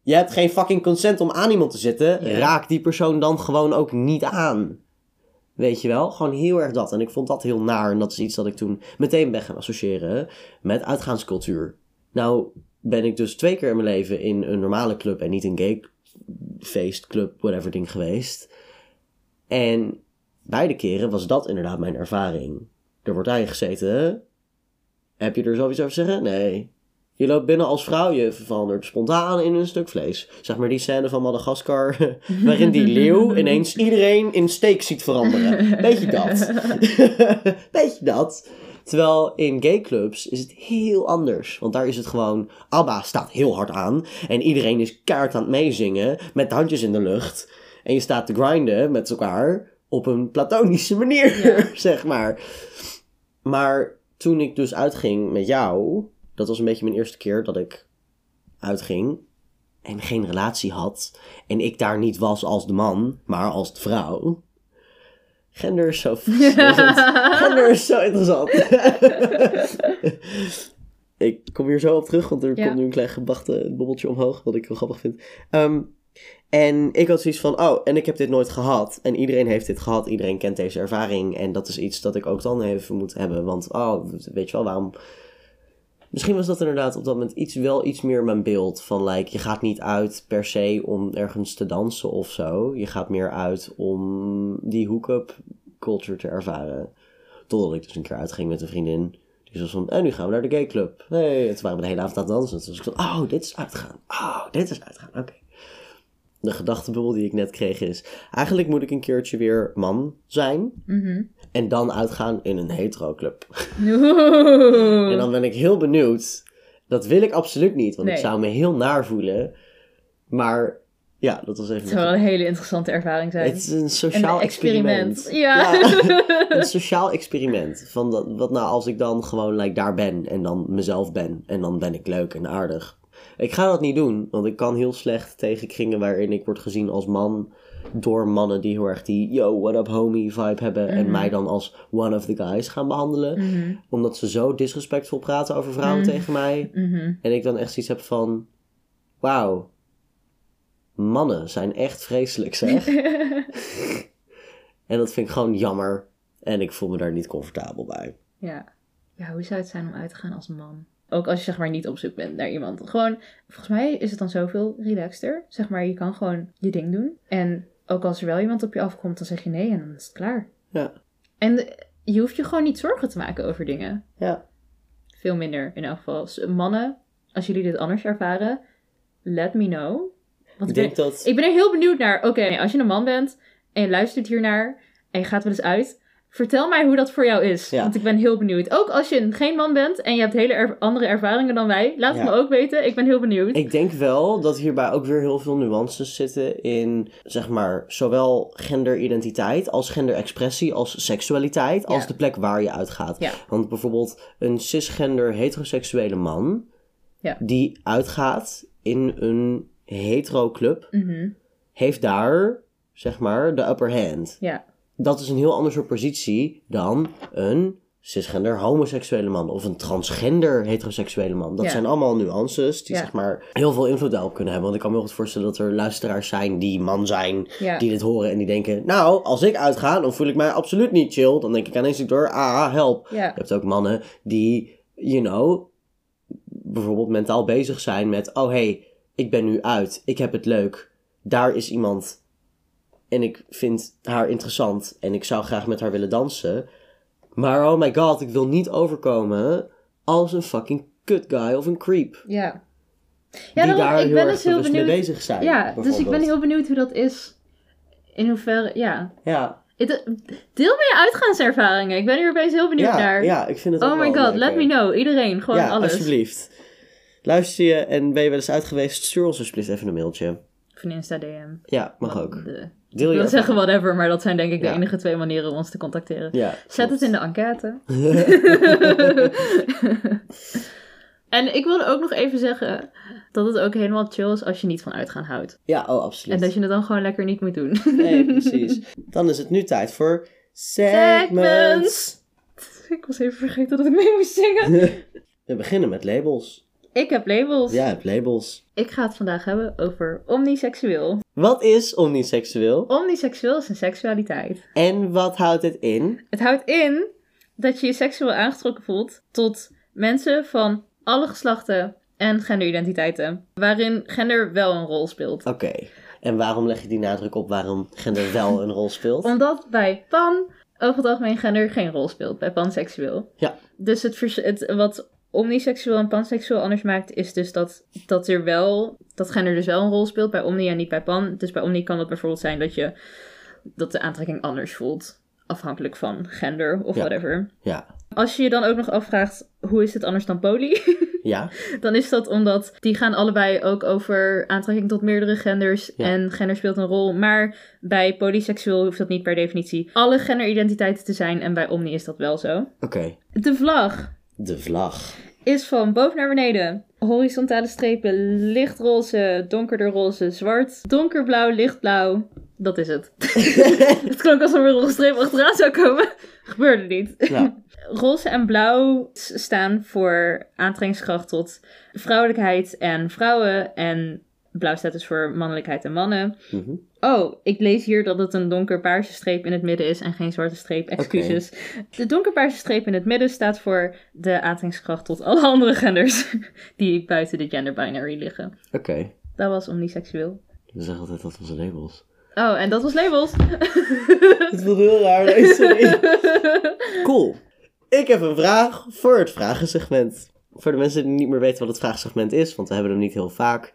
je hebt geen fucking consent om aan iemand te zitten. Ja. Raak die persoon dan gewoon ook niet aan. Weet je wel? Gewoon heel erg dat. En ik vond dat heel naar. En dat is iets dat ik toen meteen ben gaan associëren met uitgaanscultuur. Nou ben ik dus twee keer in mijn leven in een normale club en niet een gay feest, club, whatever ding geweest. En beide keren was dat inderdaad mijn ervaring. Er wordt aangezeten. Heb je er zoiets over te zeggen? Nee. Je loopt binnen als vrouw, je verandert spontaan in een stuk vlees. Zeg maar die scène van Madagaskar, waarin die leeuw ineens iedereen in steek ziet veranderen. Beetje dat. Beetje dat. Terwijl in gayclubs is het heel anders. Want daar is het gewoon, ABBA staat heel hard aan. En iedereen is kaart aan het meezingen met de handjes in de lucht. En je staat te grinden met elkaar op een platonische manier, Ja. zeg maar. Maar toen ik dus uitging met jou, dat was een beetje mijn eerste keer dat ik uitging en geen relatie had. En ik daar niet was als de man, maar als de vrouw. Gender is zo. Gender is zo interessant. ik kom hier zo op terug, want er Ja. komt nu een klein gebachte bobbeltje omhoog, wat ik heel grappig vind. Ehm, en ik had zoiets van, oh, en ik heb dit nooit gehad. En iedereen heeft dit gehad, iedereen kent deze ervaring. En dat is iets dat ik ook dan even moet hebben. Want, oh, weet je wel, waarom... Misschien was dat inderdaad op dat moment iets, wel iets meer mijn beeld. Van, like, je gaat niet uit per se om ergens te dansen of zo. Je gaat meer uit om die hook-up culture te ervaren. Totdat ik dus een keer uitging met een vriendin. Die was van, en nu gaan we naar de gay club. En toen waren we de hele avond aan het dansen. Toen was ik van, oh, dit is uitgaan. Oh, dit is uitgaan. Oké. De gedachtebubbel die ik net kreeg is... Eigenlijk moet ik een keertje weer man zijn. Mhm. En dan uitgaan in een hetero club. En dan ben ik heel benieuwd. Dat wil ik absoluut niet. Want ik zou me heel naar voelen. Maar ja, dat was even... Het zou wel een hele interessante ervaring zijn. Het is een sociaal Een experiment. experiment. Ja. een sociaal experiment. Van dat, wat nou als ik dan gewoon like, daar ben en dan mezelf ben. En dan ben ik leuk en aardig. Ik ga dat niet doen, want ik kan heel slecht tegen kringen waarin ik word gezien als man. Door mannen die heel erg die yo, what up homie vibe hebben. En Mhm. mij dan als one of the guys gaan behandelen. Mhm. Omdat ze zo disrespectvol praten over vrouwen Mhm. tegen mij. En ik dan echt zoiets heb van... Wauw. Mannen zijn echt vreselijk zeg. en dat vind ik gewoon jammer. En ik voel me daar niet comfortabel bij. ja. Ja, hoe zou het zijn om uit te gaan als man? Ook als je zeg maar niet op zoek bent naar iemand. Gewoon, volgens mij is het dan zoveel relaxter. Zeg maar, je kan gewoon je ding doen. En ook als er wel iemand op je afkomt, dan zeg je nee en dan is het klaar. Ja. En je hoeft je gewoon niet zorgen te maken over dingen. Ja. Veel minder in elk geval. Mannen, als jullie dit anders ervaren, let me know. Want Ik ik ben, denk dat... ik ben er heel benieuwd naar. Oké, als je een man bent en je luistert hiernaar en je gaat wel eens uit, vertel mij hoe dat voor jou is. Ja. Want ik ben heel benieuwd. Ook als je geen man bent en je hebt hele er- andere ervaringen dan wij, laat het Ja. me ook weten. Ik ben heel benieuwd. Ik denk wel dat hierbij ook weer heel veel nuances zitten in, zeg maar, zowel genderidentiteit als genderexpressie, als seksualiteit, als Ja. de plek waar je uitgaat. Want bijvoorbeeld een cisgender heteroseksuele man, die uitgaat in een hetero club, Mhm. heeft daar, zeg maar, de upper hand. Ja. Dat is een heel ander soort positie dan een cisgender homoseksuele man of een transgender heteroseksuele man. Dat Ja. zijn allemaal nuances die Ja. zeg maar heel veel invloed daarop kunnen hebben. Want ik kan me heel goed voorstellen dat er luisteraars zijn die man zijn, Ja. die dit horen en die denken, nou, als ik uitga, dan voel ik mij absoluut niet chill. Dan denk ik ineens door, ah, help. Je hebt ook mannen die, you know, bijvoorbeeld mentaal bezig zijn met, oh hey, ik ben nu uit, ik heb het leuk, daar is iemand en ik vind haar interessant en ik zou graag met haar willen dansen. Maar oh my god, ik wil niet overkomen als een fucking good guy of een creep. Ja. Ja, die daar ik heel ben dus heel benieuwd. mee bezig zijn. ja, dus ik ben heel benieuwd hoe dat is. In hoeverre, ja. Ja, Deel me je uitgaanservaringen. Ik ben hier opeens heel benieuwd ja, naar. ja, ik vind het oh my god, let me know. Iedereen, gewoon ja, alles. alsjeblieft. Luister je en ben je wel eens uit geweest? Stuur ons alsjeblieft even een mailtje. Of een Insta DM. Ja, mag ook. De, Deel je wil zeggen whatever, maar dat zijn denk ik de Ja. enige twee manieren om ons te contacteren. Ja, Zet klopt. het in de enquête. en ik wilde ook nog even zeggen dat het ook helemaal chill is als je niet van uitgaan houdt. Ja, oh, absoluut. En dat je het dan gewoon lekker niet moet doen. Nee, precies. Dan is het nu tijd voor segments. ik was even vergeten dat ik mee moest zingen. We beginnen met labels. Ik heb labels. Ja, het labels. Ik ga het vandaag hebben over omniseksueel. Wat is omniseksueel? Omniseksueel is een seksualiteit. En wat houdt het in? Het houdt in dat je je seksueel aangetrokken voelt tot mensen van alle geslachten en genderidentiteiten. Waarin gender wel een rol speelt. Oké. En waarom leg je die nadruk op waarom gender wel een rol speelt? Omdat bij pan over het algemeen gender geen rol speelt. Bij panseksueel. Ja. Dus het, het wat omniseksueel en panseksueel anders maakt, is dus dat, dat er wel, dat gender dus wel een rol speelt bij omni en niet bij pan. Dus bij omni kan het bijvoorbeeld zijn dat je, dat de aantrekking anders voelt. Afhankelijk van gender of Ja. whatever. Ja. Als je je dan ook nog afvraagt, hoe is het anders dan poly? Ja. dan is dat omdat die gaan allebei ook over aantrekking tot meerdere genders. Ja. En gender speelt een rol. Maar bij polyseksueel hoeft dat niet per definitie alle genderidentiteiten te zijn. En bij omni is dat wel zo. Oké. De vlag De vlag. is van boven naar beneden. Horizontale strepen, lichtroze, donkerder roze, zwart, donkerblauw, lichtblauw. Dat is het. het klonk alsof er een streep achteraan zou komen. Gebeurde niet. Nou, Roze en blauw staan voor aantrekkingskracht tot vrouwelijkheid en vrouwen. En blauw staat dus voor mannelijkheid en mannen. mhm. Oh, ik lees hier dat het een donkerpaarse streep in het midden is en geen zwarte streep. Excuses. De donkerpaarse streep in het midden staat voor de aantrekkingskracht tot alle andere genders die buiten de gender binary liggen. Oké. Dat was omniseksueel. We zeggen altijd dat onze labels. Oh, en dat was labels. Het voelt heel raar. Nee, sorry. Cool. Ik heb een vraag voor het vragensegment. Voor de mensen die niet meer weten wat het vraagsegment is, want we hebben hem niet heel vaak.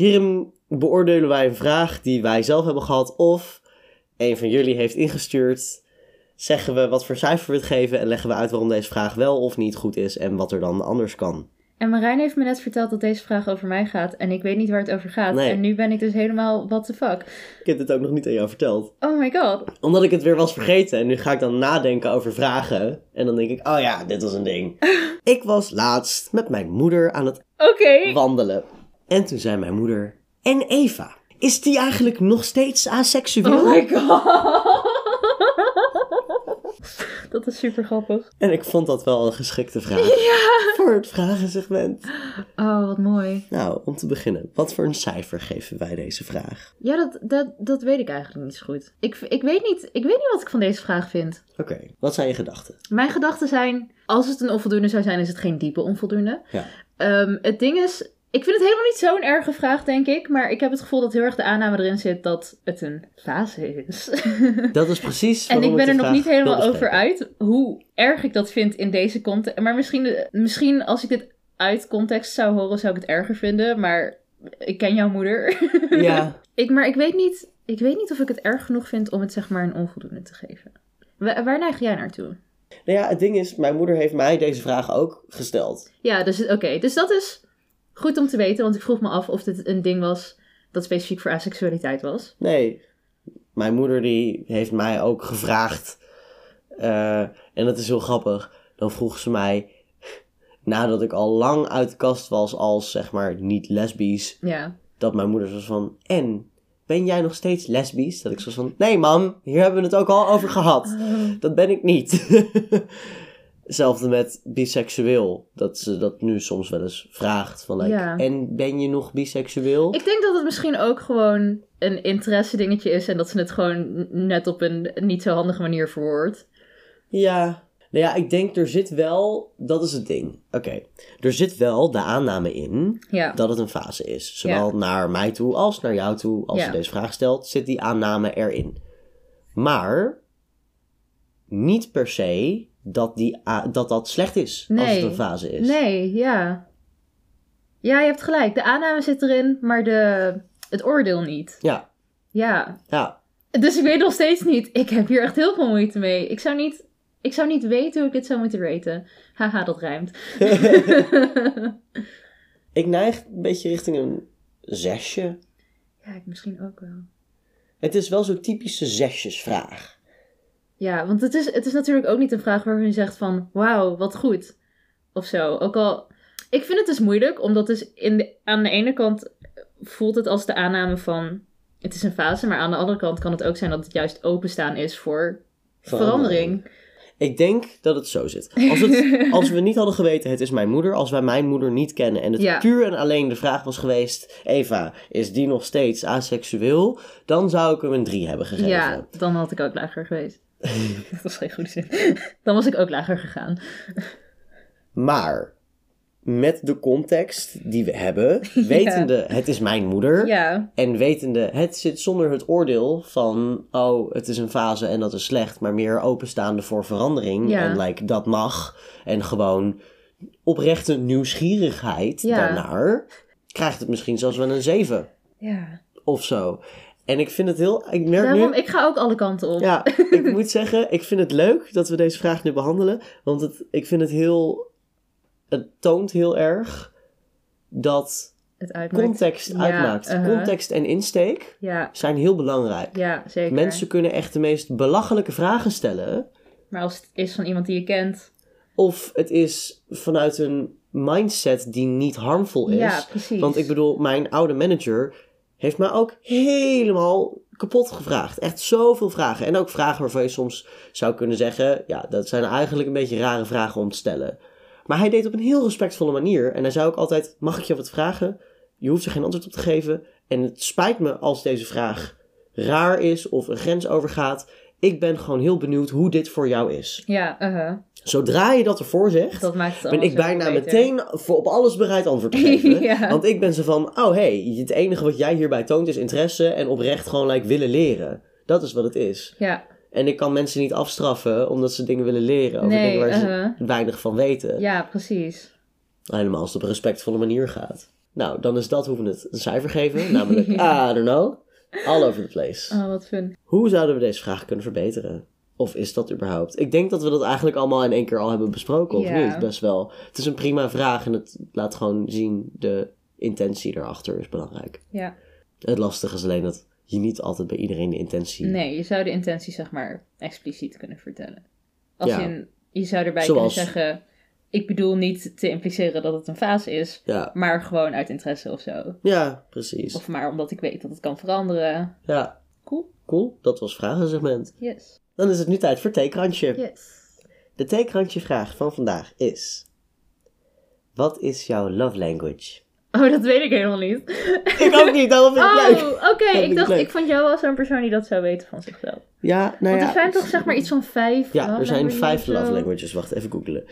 Hierin beoordelen wij een vraag die wij zelf hebben gehad of een van jullie heeft ingestuurd. Zeggen we wat voor cijfer we het geven en leggen we uit waarom deze vraag wel of niet goed is en wat er dan anders kan. En Marijn heeft me net verteld dat deze vraag over mij gaat. En ik weet niet waar het over gaat. Nee. En nu ben ik dus helemaal, what the fuck. Ik heb dit ook nog niet aan jou verteld. Oh my god. Omdat ik het weer was vergeten. En nu ga ik dan nadenken over vragen. En dan denk ik, oh ja, dit was een ding. ik was laatst met mijn moeder aan het wandelen. En toen zei mijn moeder, en Eva, is die eigenlijk nog steeds aseksueel? Oh my god. Dat is super grappig. En ik vond dat wel een geschikte vraag voor het vragensegment. Oh, wat mooi. Nou, om te beginnen, wat voor een cijfer geven wij deze vraag? Ja, dat, dat, dat weet ik eigenlijk niet zo goed. Ik, ik, weet niet, ik weet niet wat ik van deze vraag vind. Oké, wat zijn je gedachten? Mijn gedachten zijn, als het een onvoldoende zou zijn, is het geen diepe onvoldoende. Ja. Ehm, het ding is, ik vind het helemaal niet zo'n erge vraag, denk ik. Maar ik heb het gevoel dat heel erg de aanname erin zit dat het een fase is. Dat is precies en ik ben er nog niet helemaal over uit hoe erg ik dat vind in deze context. Maar misschien, misschien als ik dit uit context zou horen, zou ik het erger vinden. Maar ik ken jouw moeder. Ja, Ik, maar ik weet, niet, ik weet niet of ik het erg genoeg vind om het zeg maar een onvoldoende te geven. Wa- waar neig jij naartoe? nou ja, het ding is, mijn moeder heeft mij deze vraag ook gesteld. Ja, dus oké. Dus dat is goed om te weten, want ik vroeg me af of dit een ding was dat specifiek voor asexualiteit was. Nee, mijn moeder die heeft mij ook gevraagd. eh, en dat is heel grappig. Dan vroeg ze mij, nadat ik al lang uit de kast was als zeg maar niet lesbisch, Ja. dat mijn moeder was van, en ben jij nog steeds lesbisch? Dat ik zo van, nee mam, hier hebben we het ook al over gehad. Dat ben ik niet. Hetzelfde met biseksueel. Dat ze dat nu soms wel eens vraagt. Van, like, Ja. En ben je nog biseksueel? Ik denk dat het misschien ook gewoon een interesse dingetje is en dat ze het gewoon net op een niet zo handige manier verwoordt. Ja. Nou ja, ik denk er zit wel... Dat is het ding. Oké. Er zit wel de aanname in Ja. dat het een fase is. Zowel naar mij toe als naar jou toe. Als je deze vraag stelt, zit die aanname erin. Maar... Niet per se dat, die, dat dat slecht is als het een fase is. Nee, ja. Ja, je hebt gelijk. De aanname zit erin, maar de, het oordeel niet. Ja, Ja. ja. Dus ik weet nog steeds niet. Ik heb hier echt heel veel moeite mee. Ik zou niet, ik zou niet weten hoe ik dit zou moeten raten. Haha, dat rijmt. Ik neig een beetje richting een zesje. ja, ik misschien ook wel. Het is wel zo'n typische zesjesvraag. Ja, want het is, het is natuurlijk ook niet een vraag waarvan je zegt van... Wauw, wat goed. Of zo. Ook al... Ik vind het dus moeilijk, omdat dus in de, aan de ene kant voelt het als de aanname van... Het is een fase, maar aan de andere kant kan het ook zijn dat het juist openstaan is voor verandering. Ik denk dat het zo zit. Als, het, als we niet hadden geweten, het is mijn moeder. Als wij mijn moeder niet kennen en het Ja. puur en alleen de vraag was geweest... Eva, is die nog steeds aseksueel? Dan zou ik hem een 3 hebben gegeven. Ja, dan had ik ook lager geweest. dat was geen goede zin. Dan was ik ook lager gegaan. Maar met de context die we hebben, wetende het is mijn moeder... Ja, En wetende, het zit zonder het oordeel van, oh, het is een fase en dat is slecht, maar meer openstaande voor verandering. Ja. En like, dat mag. En gewoon oprechte nieuwsgierigheid daarnaar, krijgt het misschien zelfs wel een 7 ja. of zo. En ik vind het heel, ik merk Daarom, nu, ik ga ook alle kanten op. ja, ik moet zeggen, ik vind het leuk dat we deze vraag nu behandelen, want het, ik vind het heel, het toont heel erg dat Het uitmaakt. context Ja, uitmaakt. uh-huh. Context en insteek Ja, zijn heel belangrijk. ja, zeker. Mensen kunnen echt de meest belachelijke vragen stellen. Maar als het is van iemand die je kent. Of het is vanuit een mindset die niet harmful is. Ja, precies. Want ik bedoel, mijn oude manager heeft mij ook helemaal kapot gevraagd. Echt zoveel vragen. En ook vragen waarvan je soms zou kunnen zeggen... Ja, dat zijn eigenlijk een beetje rare vragen om te stellen. Maar hij deed op een heel respectvolle manier. En hij zei ook altijd, mag ik je wat vragen? Je hoeft er geen antwoord op te geven. En het spijt me als deze vraag raar is of een grens overgaat. Ik ben gewoon heel benieuwd hoe dit voor jou is. Ja, uh-huh. Zodra je dat ervoor zegt, dat maakt het ben ik bijna meteen voor op alles bereid antwoord te geven. Ja. Want ik ben zo van, oh hey, het enige wat jij hierbij toont is interesse en oprecht gewoon like, willen leren. Dat is wat het is. Ja, En ik kan mensen niet afstraffen omdat ze dingen willen leren over Nee, dingen waar ze uh-huh. weinig van weten. ja, precies. Helemaal als het op een respectvolle manier gaat. Nou, dan is dat hoe we het een cijfer geven. Namelijk, I don't know, all over the place. Oh, wat fun. Hoe zouden we deze vraag kunnen verbeteren? Of is dat überhaupt? Ik denk dat we dat eigenlijk allemaal in één keer al hebben besproken, of Ja. niet? Best wel. Het is een prima vraag en het laat gewoon zien de intentie erachter is belangrijk. Ja. Het lastige is alleen dat je niet altijd bij iedereen de intentie... Nee, je zou de intentie zeg maar expliciet kunnen vertellen. Als Ja. in, je zou erbij Zoals- kunnen zeggen... Ik bedoel niet te impliceren dat het een fase is, Ja, maar gewoon uit interesse of zo. ja, precies. Of maar omdat ik weet dat het kan veranderen. Ja, Cool. cool. Dat was vragensegment. Yes. Dan is het nu tijd voor theekrantje. Yes. De theekrantje vraag van vandaag is... Wat is jouw love language? Oh, dat weet ik helemaal niet. Ik ook niet, daarom vind ik leuk. Oh, oké. Ik dacht, leuk. ik vond jou wel zo'n persoon die dat zou weten van zichzelf. Ja, nou Want ja. er zijn toch zeg maar iets van vijf Ja, er zijn vijf love languages. Wacht, even googlen.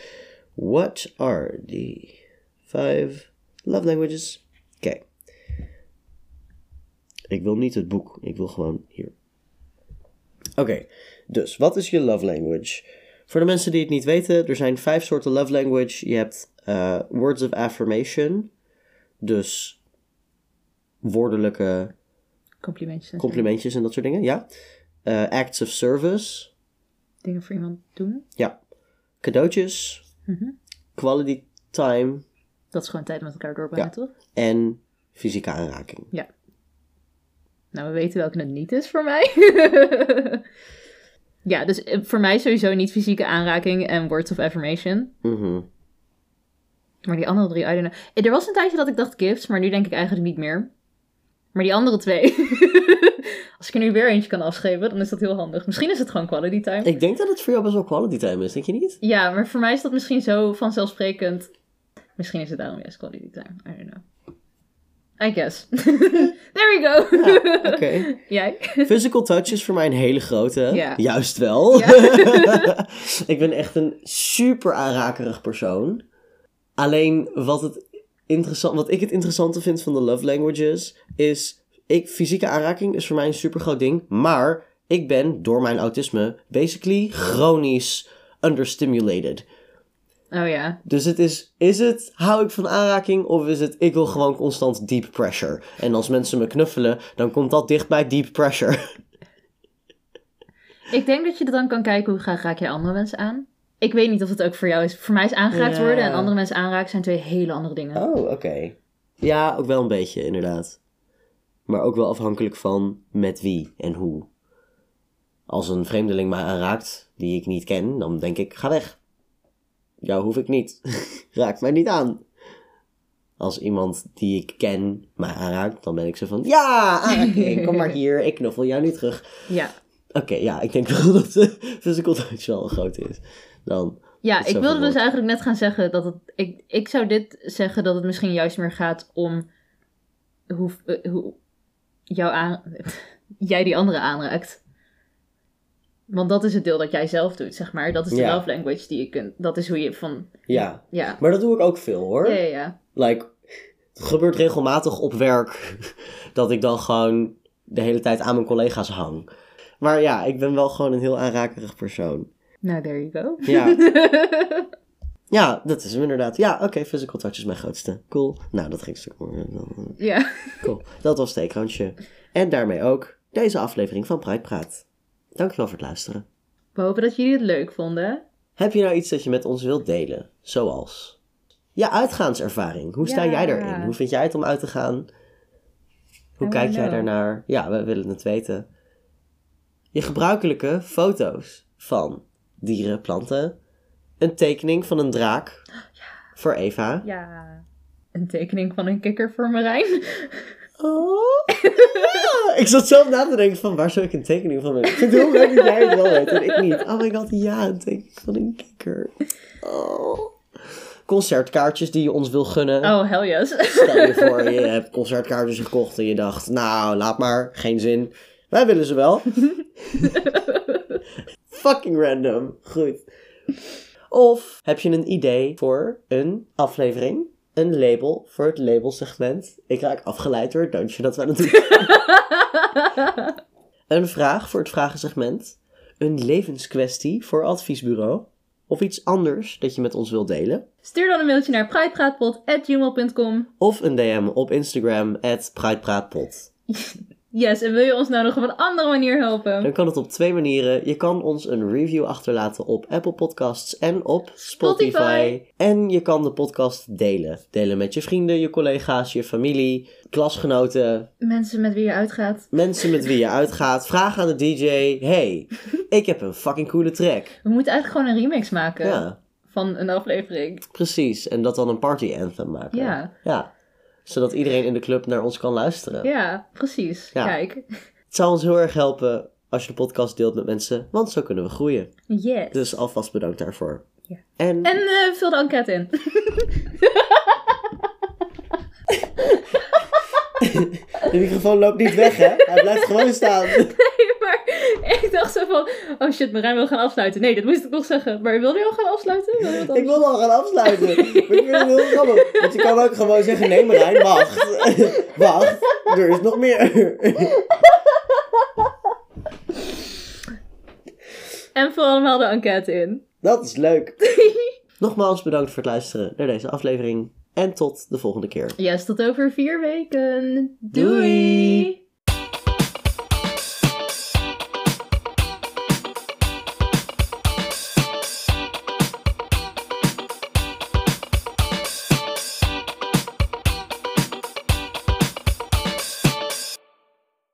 What are the five love languages? Oké. Ik wil niet het boek. Ik wil gewoon hier. Oké, dus wat is je love language? Voor de mensen die het niet weten, er zijn vijf soorten love language. Je hebt eh, words of affirmation. Dus woordelijke Complimentjes. en zo. complimentjes en dat soort dingen. Ja. Eh, acts of service. Dingen voor iemand doen. Ja. Cadeautjes. Mhm. Quality time. Dat is gewoon tijd met elkaar doorbrengen, Ja. toch? En fysieke aanraking. Nou, we weten welke het niet is voor mij. ja, dus eh, voor mij sowieso niet fysieke aanraking en words of affirmation. Mhm. Maar die andere drie, I don't know. Eh, Er was een tijdje dat ik dacht gifts, maar nu denk ik eigenlijk niet meer. Maar die andere twee. Als ik er nu weer eentje kan afschrijven, dan is dat heel handig. Misschien is het gewoon quality time. Ik denk dat het voor jou best wel quality time is, denk je niet? Ja, maar voor mij is dat misschien zo vanzelfsprekend. Misschien is het daarom juist quality time. I don't know. I guess. There we go. Ja, Oké. Jij? Physical touch is voor mij een hele grote. Ja. Juist wel. Ja. ik ben echt een super aanrakerig persoon. Alleen wat, het interessant, wat ik het interessante vind van de love languages is... Ik, fysieke aanraking is voor mij een super groot ding. Maar ik ben door mijn autisme basically chronisch understimulated. Oh ja. Dus het is, is het hou ik van aanraking of is het ik wil gewoon constant deep pressure? En als mensen me knuffelen, dan komt dat dicht bij deep pressure. Ik denk dat je er dan kan kijken hoe graag raak je andere mensen aan. Ik weet niet of het ook voor jou is. Voor mij is aangeraakt Ja. worden en andere mensen aanraken zijn twee hele andere dingen. Oh, oké. Ja, ook wel een beetje, inderdaad. Maar ook wel afhankelijk van met wie en hoe. Als een vreemdeling mij aanraakt, die ik niet ken, dan denk ik, ga weg. Jou hoef ik niet. Raak mij niet aan. Als iemand die ik ken mij aanraakt, dan ben ik zo van, ja, aanraking, kom maar hier, ik knuffel jou niet terug. Ja. Oké, ja, ik denk wel dat de physical touch wel grote is. Dan, Ja, ik wilde dus eigenlijk net gaan zeggen dat het. Ik, ik zou dit zeggen dat het misschien juist meer gaat om hoe, eh, hoe jou aan, jij die andere aanraakt. Want dat is het deel dat jij zelf doet, zeg maar. Dat is de Ja. love language die je kunt. Dat is hoe je van. ja. Ja. Maar dat doe ik ook veel hoor. Ja, ja, ja. Like, het gebeurt regelmatig op werk dat ik dan gewoon de hele tijd aan mijn collega's hang. Maar ja, ik ben wel gewoon een heel aanrakerig persoon. Nou, there you go. Ja, ja dat is hem inderdaad. Ja, oké, physical touch is mijn grootste. Cool. Nou, dat ging een stuk meer. ja. Cool. Dat was Steekrandje. En daarmee ook deze aflevering van Pride Praat. Dankjewel voor het luisteren. We hopen dat jullie het leuk vonden. Heb je nou iets dat je met ons wilt delen? Zoals je uitgaanservaring. Hoe sta Ja. jij daarin? Hoe vind jij het om uit te gaan? Hoe I kijk jij daarnaar? Ja, we willen het weten. Je gebruikelijke foto's van dieren, planten. Een tekening van een draak voor Eva. Ja. Een tekening van een kikker voor Marijn. Oh. ik zat zelf na te denken van waar zou ik een tekening van hebben. Ik vind het heel leuk dat jij het wel weet en ik niet. Oh my god, ja, een tekening van een kikker. Oh. Concertkaartjes die je ons wil gunnen. Oh, hell yes. Stel je voor, je hebt concertkaartjes gekocht en je dacht, nou, laat maar, geen zin. Wij willen ze wel. Fucking random. Goed. Of heb je een idee voor een aflevering? Een label voor het labelsegment. Ik raak afgeleid door het dansje dat we aan het doen. een vraag voor het vragensegment. Een levenskwestie voor adviesbureau. Of iets anders dat je met ons wilt delen. Stuur dan een mailtje naar pridepraatpot.gmail.com. Of een DM op Instagram, at pridepraatpot. Yes, en wil je ons nou nog op een andere manier helpen? Dan kan het op twee manieren. Je kan ons een review achterlaten op Apple Podcasts en op Spotify. Spotify. En je kan de podcast delen. Delen met je vrienden, je collega's, je familie, klasgenoten, Mensen met wie je uitgaat. mensen met wie je uitgaat. Vraag aan de DJ, hey, ik heb een fucking coole track. We moeten eigenlijk gewoon een remix maken Ja, van een aflevering. precies. En dat dan een party anthem maken. Ja. Ja, zodat iedereen in de club naar ons kan luisteren. Ja, precies. Ja. Kijk. Het zou ons heel erg helpen als je de podcast deelt met mensen, want zo kunnen we groeien. Yes. Dus alvast bedankt daarvoor. Ja. En, En eh, vul de enquête in. de microfoon loopt niet weg, hè? Hij blijft gewoon staan. Nee, maar ik dacht zo van... Oh shit, Marijn wil gaan afsluiten. Nee, dat moest ik nog zeggen. Maar wilde je al gaan afsluiten? Wil Ik wil al gaan afsluiten. Maar ik vind het heel grappig. Want je kan ook gewoon zeggen, nee Marijn, wacht. Wacht, er is nog meer. En vul allemaal de enquête in. Dat is leuk. Nogmaals bedankt voor het luisteren naar deze aflevering. En tot de volgende keer. Yes, tot over vier weken. Doei. Doei.